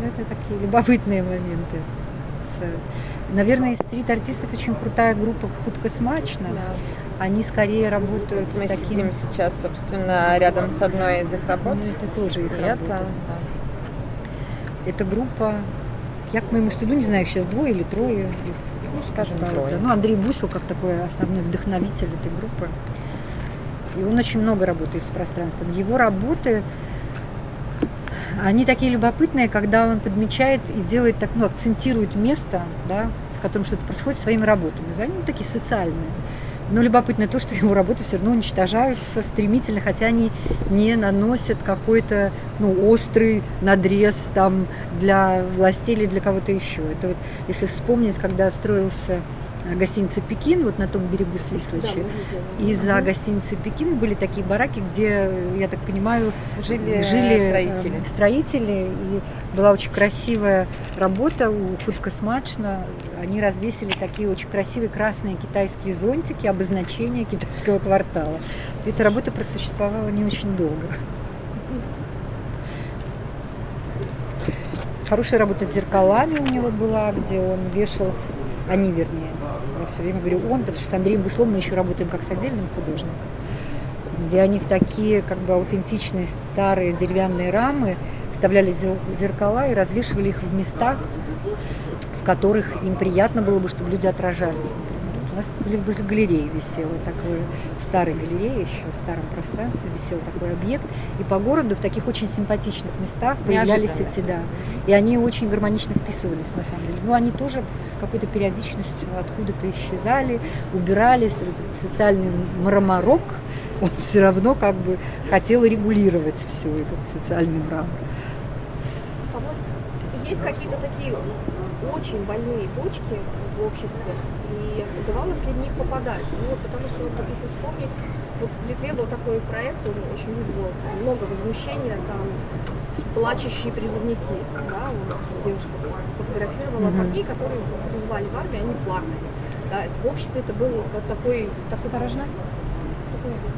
Ну, это такие любопытные моменты. Наверное, из стрит-артистов очень крутая группа «Худко смачно». Да они скорее работают Мы с таким... сидим сейчас, собственно, рядом с одной из их работ. Ну, это тоже их это, работа. Да. Это группа, я к моему стыду не знаю, их сейчас двое или трое. Ну, скажем, трое. Да. Ну, Андрей Бусел как такой основной вдохновитель этой группы. И он очень много работает с пространством. Его работы, они такие любопытные, когда он подмечает и делает так, ну, акцентирует место, да, в котором что-то происходит своими работами. Они ну, такие социальные. Но любопытно то, что его работы все равно уничтожаются стремительно, хотя они не наносят какой-то ну, острый надрез там, для властей или для кого-то еще. Это вот, если вспомнить, когда строился гостиница «Пекин», вот на том берегу Свислочи. Да, и за гостиницей «Пекин» были такие бараки, где, я так понимаю, жили, жили строители. строители. И была очень красивая работа у Худкосмачна. Они развесили такие очень красивые красные китайские зонтики, обозначения китайского квартала. И эта работа просуществовала не очень долго. Хорошая работа с зеркалами у него была, где он вешал, они вернее, все время говорю он, потому что с Андреем Буслом мы еще работаем как с отдельным художником, где они в такие как бы аутентичные старые деревянные рамы вставляли зеркала и развешивали их в местах, в которых им приятно было бы, чтобы люди отражались. У нас возле галереи висело такой старой галереи еще в старом пространстве висел такой объект, и по городу в таких очень симпатичных местах появлялись эти, да, и они очень гармонично вписывались на самом деле. Но они тоже с какой-то периодичностью откуда-то исчезали, убирались, социальный мраморок, он все равно как бы хотел регулировать все этот социальный мрамор. А вот есть какие-то такие очень больные точки в обществе, и удавалось ли в них попадать. Ну, вот, потому что, вот, если вспомнить, вот в Литве был такой проект, он очень вызвал много возмущения, там плачущие призывники, да, у нас там девушка сфотографировала mm-hmm. парней, которые призвали в армию, они плакали. Да, это в обществе это был такой, такой Порожна?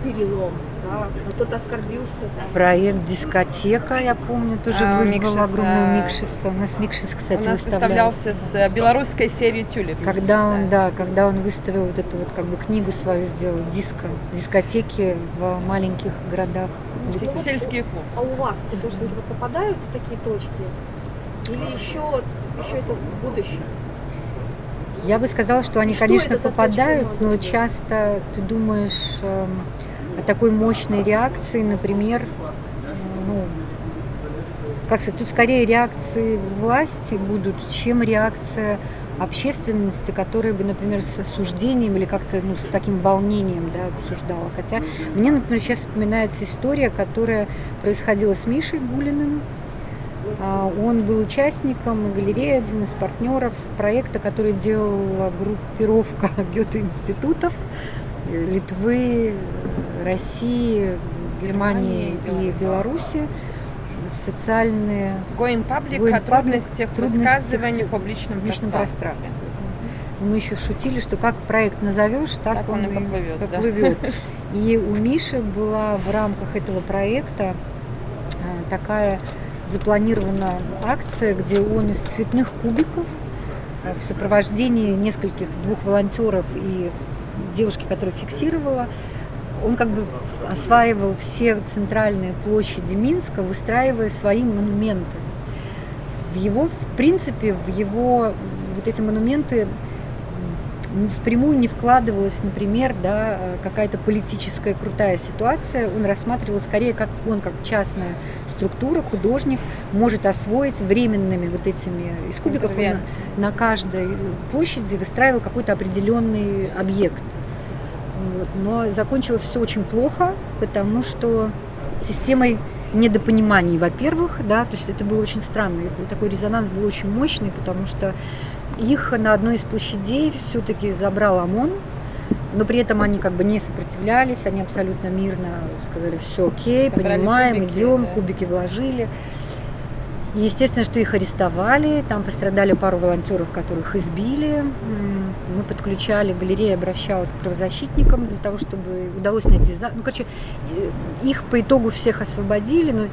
Перелом, да, кто-то оскорбился. Проект «Дискотека», я помню, тоже а, вызвал Микшиса. огромную Микшиса. У нас Микшис, кстати, У нас выставлялся с э, белорусской серией «Тюлип». Когда он, да, когда он выставил вот эту вот как бы книгу свою сделал, диско, дискотеки в маленьких городах. Типа сельские клубы. А у вас художники вот попадают в такие точки? Или еще, еще это будущее? Я бы сказала, что они, что конечно, попадают, но часто ты думаешь э, о такой мощной реакции, например, ну, как сказать, тут скорее реакции власти будут, чем реакция общественности, которая бы, например, с осуждением или как-то ну, с таким волнением да, обсуждала. Хотя мне, например, сейчас вспоминается история, которая происходила с Мишей Гулиным, он был участником галереи, один из партнеров проекта, который делала группировка Гёте-институтов Литвы, России, Германии и Беларуси социальные... Going Public Going о трудностях высказывания в публичном, публичном пространстве. пространстве. Мы еще шутили, что как проект назовешь, так, так он, он и поплывет. поплывет. Да? И у Миши была в рамках этого проекта а, такая запланирована акция, где он из цветных кубиков э, в сопровождении нескольких двух волонтеров и девушки, которая фиксировала, он как бы осваивал все центральные площади Минска, выстраивая свои монументы. В его, в принципе, в его вот эти монументы впрямую не вкладывалась, например, да, какая-то политическая крутая ситуация. Он рассматривал скорее, как он, как частная структура, художник, может освоить временными вот этими из кубиков. Он на, на каждой площади выстраивал какой-то определенный объект. Вот. Но закончилось все очень плохо, потому что системой недопониманий, во-первых, да, то есть это было очень странно, такой резонанс был очень мощный, потому что их на одной из площадей все-таки забрал ОМОН, но при этом они как бы не сопротивлялись, они абсолютно мирно сказали, все окей, Собрали понимаем, кубики, идем, да. кубики вложили. Естественно, что их арестовали, там пострадали пару волонтеров, которых избили. Мы подключали, галерея обращалась к правозащитникам для того, чтобы удалось найти... Ну, короче, их по итогу всех освободили, но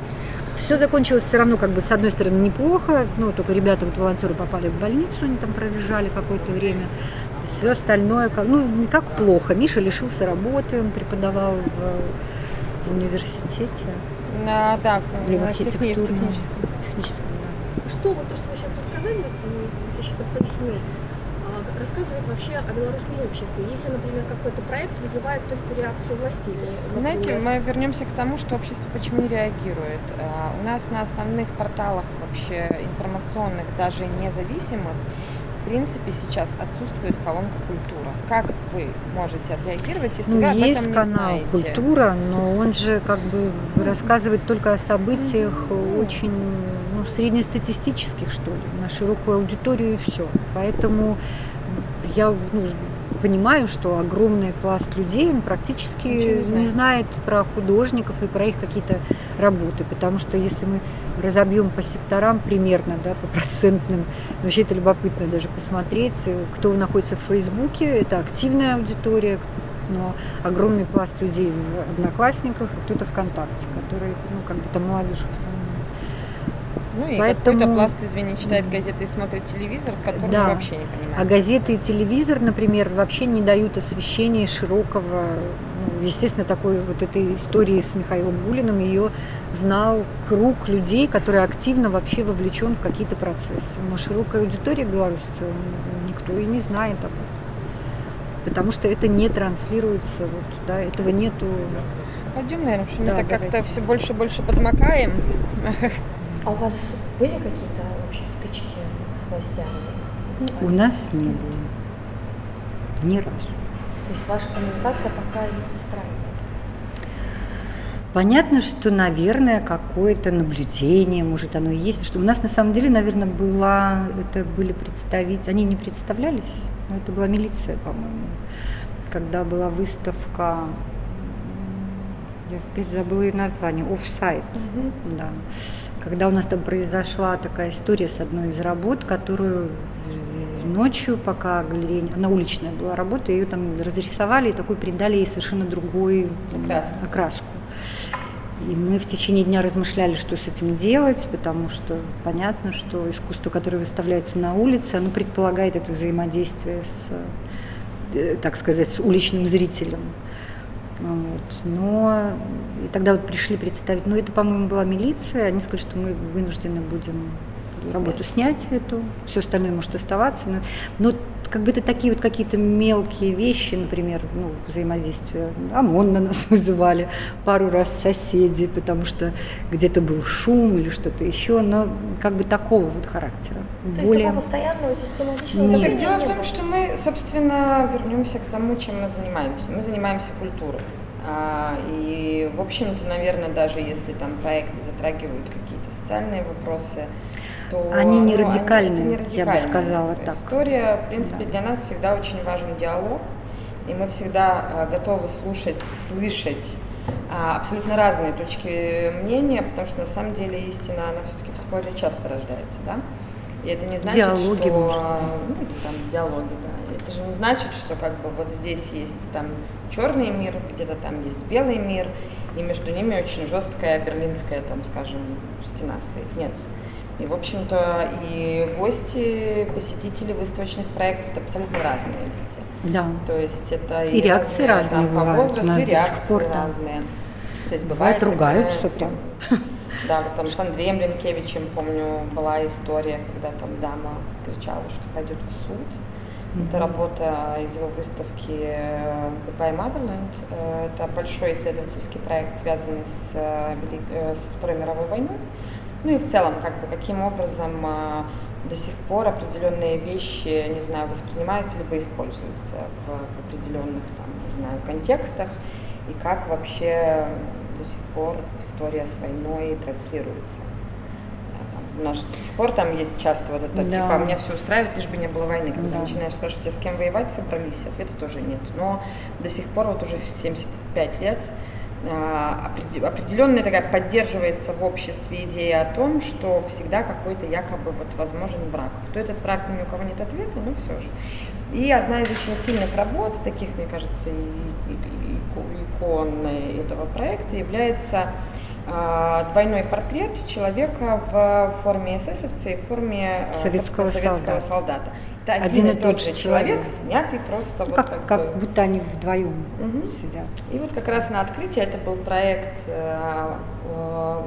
все закончилось все равно, как бы, с одной стороны, неплохо, ну, только ребята, вот волонтеры попали в больницу, они там пролежали какое-то время. Все остальное, как, ну, не как плохо. Миша лишился работы, он преподавал в, в университете. А, да, в, в, техническом. техническом да. Что вот то, что вы сейчас рассказали, я сейчас поясню рассказывает вообще о белорусском обществе? Если, например, какой-то проект вызывает только реакцию властей? Или, Знаете, мы вернемся к тому, что общество почему не реагирует. А, у нас на основных порталах вообще информационных, даже независимых, в принципе, сейчас отсутствует колонка «Культура». Как вы можете отреагировать, если ну, вы об есть этом не канал знаете? «Культура», но он же как бы рассказывает только о событиях очень ну, среднестатистических, что ли, на широкую аудиторию и все. Поэтому я ну, понимаю, что огромный пласт людей он практически не, не знает про художников и про их какие-то работы, потому что если мы разобьем по секторам примерно, да, по процентным, вообще это любопытно даже посмотреть, кто находится в Фейсбуке, это активная аудитория, но огромный пласт людей в Одноклассниках, кто-то ВКонтакте, который, ну, как бы там молодежь в основном. Ну и Поэтому... какой-то пласт, извини, читает газеты и смотрит телевизор, который да. вообще не понимает. А газеты и телевизор, например, вообще не дают освещения широкого. Ну, естественно, такой вот этой истории с Михаилом Гулиным ее знал круг людей, который активно вообще вовлечен в какие-то процессы. Но широкая аудитория белорусов никто и не знает об этом. Потому что это не транслируется, вот, да, этого нету. Пойдем, наверное, потому что да, мы так как-то все больше и больше подмокаем. А у вас были какие-то вообще стычки с властями? У нас не было. Ни разу. То есть ваша коммуникация пока их устраивает? Понятно, что, наверное, какое-то наблюдение, может, оно и есть. Потому что у нас, на самом деле, наверное, была, это были представители, они не представлялись, но это была милиция, по-моему. Когда была выставка, я опять забыла ее название, офсайт, угу. да когда у нас там произошла такая история с одной из работ, которую ночью, пока галерея, она уличная была работа, ее там разрисовали и такой придали ей совершенно другой окраску. окраску. И мы в течение дня размышляли, что с этим делать, потому что понятно, что искусство, которое выставляется на улице, оно предполагает это взаимодействие с, э, так сказать, с уличным зрителем. Вот. Но и тогда вот пришли представить, ну это, по-моему, была милиция, они сказали, что мы вынуждены будем работу снять эту, все остальное может оставаться. Но, но как бы это такие вот какие-то мелкие вещи, например, ну, взаимодействие. ОМОН на нас вызывали пару раз соседи, потому что где-то был шум или что-то еще, но как бы такого вот характера. То Более... есть такого постоянного, систематичного? Нет. Так дело в том, что мы, собственно, вернемся к тому, чем мы занимаемся. Мы занимаемся культурой. А, и, в общем-то, наверное, даже если там проекты затрагивают какие-то социальные вопросы, то они не ну, они, я бы сказала так. История, в принципе, да. для нас всегда очень важен диалог, и мы всегда а, готовы слушать, слышать а, абсолютно разные точки мнения, потому что на самом деле истина, она все-таки в споре часто рождается, да. И это не значит, диалоги, что может. ну, там диалоги, да. Это же не значит, что как бы вот здесь есть там черный мир, где-то там есть белый мир, и между ними очень жесткая берлинская, там, скажем, стена стоит. Нет. И, в общем-то, и гости, посетители выставочных проектов это абсолютно разные люди. Да. То есть это и, и реакции разные, разные там, бывают. по возрасту, и реакции пор, разные. То есть бывает, бывает ругаются такая, прям. Да, там с Андреем Ленкевичем, помню, была история, когда там дама кричала, что пойдет в суд. Mm-hmm. Это работа из его выставки Goodbye Motherland. Э, это большой исследовательский проект, связанный с, э, э, с Второй мировой войной. Ну и в целом, как бы, каким образом а, до сих пор определенные вещи, не знаю, воспринимаются либо используются в, определенных, там, не знаю, контекстах, и как вообще до сих пор история с войной транслируется. у нас до сих пор там есть часто вот это, да. типа, меня все устраивает, лишь бы не было войны. Когда да. начинаешь спрашивать, а с кем воевать собрались, ответа тоже нет. Но до сих пор, вот уже 75 лет, определенная такая поддерживается в обществе идея о том, что всегда какой-то якобы вот возможен враг. Кто этот враг, ни у кого нет ответа, но ну, все же. И одна из очень сильных работ, таких, мне кажется, икон этого проекта является а, двойной портрет человека в форме эсэсовца и в форме а, советского, советского солдата. солдата. Это один, один и тот же человек, человек, снятый просто ну, вот как, как, как будто они вдвоем угу. сидят. И вот как раз на открытии это был проект э, э,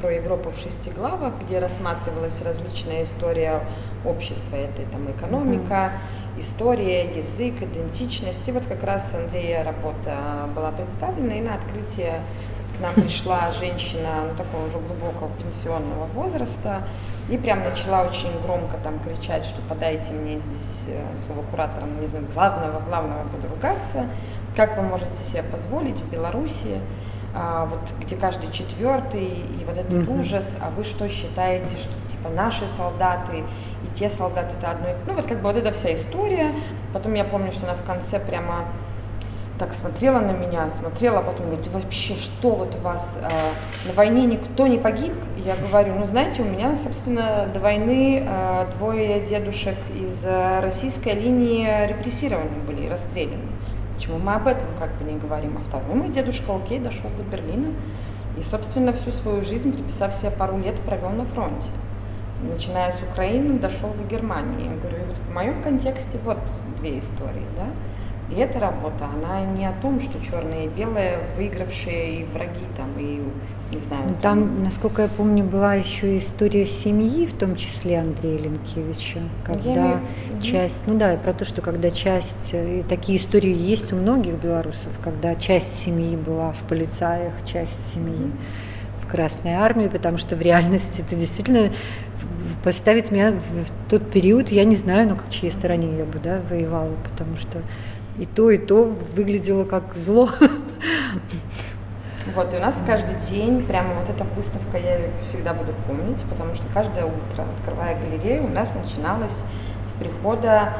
про Европу в шести главах, где рассматривалась различная история общества, это там экономика, угу. история, язык, идентичность. И вот как раз Андрея работа была представлена, и на открытии к нам пришла женщина, ну, такого уже глубокого пенсионного возраста, и прям начала очень громко там кричать, что подайте мне здесь э, слово куратора, не знаю, главного, главного буду ругаться. Как вы можете себе позволить в Беларуси, а, вот где каждый четвертый, и вот этот mm-hmm. ужас, а вы что считаете, что типа наши солдаты и те солдаты это одно, ну вот как бы вот эта вся история. Потом я помню, что она в конце прямо так смотрела на меня, смотрела, а потом говорит, вообще что вот у вас э, на войне никто не погиб? Я говорю, ну знаете, у меня, собственно, до войны э, двое дедушек из э, российской линии репрессированы были, расстреляны. Почему мы об этом как бы не говорим? А второй мой дедушка, окей, дошел до Берлина и, собственно, всю свою жизнь, приписав себе пару лет, провел на фронте. Начиная с Украины, дошел до Германии. Я говорю, вот в моем контексте вот две истории, да. И эта работа, она не о том, что черное и белое, выигравшие и враги там, и не знаю. Ну, там, там, насколько я помню, была еще история семьи, в том числе Андрея Ленкевича, когда имею... часть, ну да, про то, что когда часть, и такие истории есть у многих белорусов, когда часть семьи была в полицаях, часть семьи в Красной армии, потому что в реальности это действительно поставить меня в тот период, я не знаю, на чьей стороне я бы да, воевала, потому что и то, и то выглядело как зло. Вот, и у нас каждый день, прямо вот эта выставка, я ее всегда буду помнить, потому что каждое утро, открывая галерею, у нас начиналось с прихода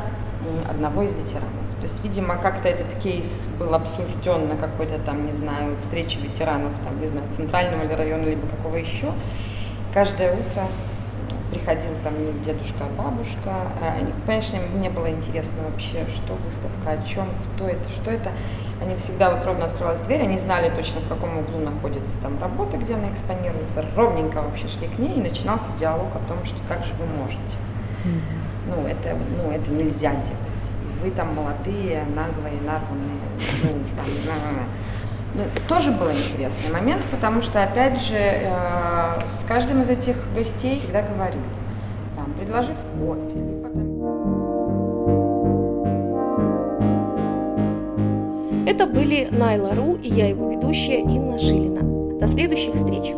одного из ветеранов. То есть, видимо, как-то этот кейс был обсужден на какой-то там, не знаю, встрече ветеранов, там, не знаю, центрального или района, либо какого еще. Каждое утро приходил там не дедушка, а бабушка. Конечно, мне было интересно вообще, что выставка, о чем, кто это, что это. Они всегда вот ровно открывалась дверь, они знали точно, в каком углу находится там работа, где она экспонируется. Ровненько вообще шли к ней, и начинался диалог о том, что как же вы можете. Mm-hmm. Ну, это, ну, это нельзя делать. И вы там молодые, наглые, нарванные, ну, там, ну, тоже был интересный момент, потому что, опять же, э, с каждым из этих гостей всегда говорили, там, предложив кофе, либо там... Это были Найла Ру и я его ведущая Инна Жилина. До следующих встреч!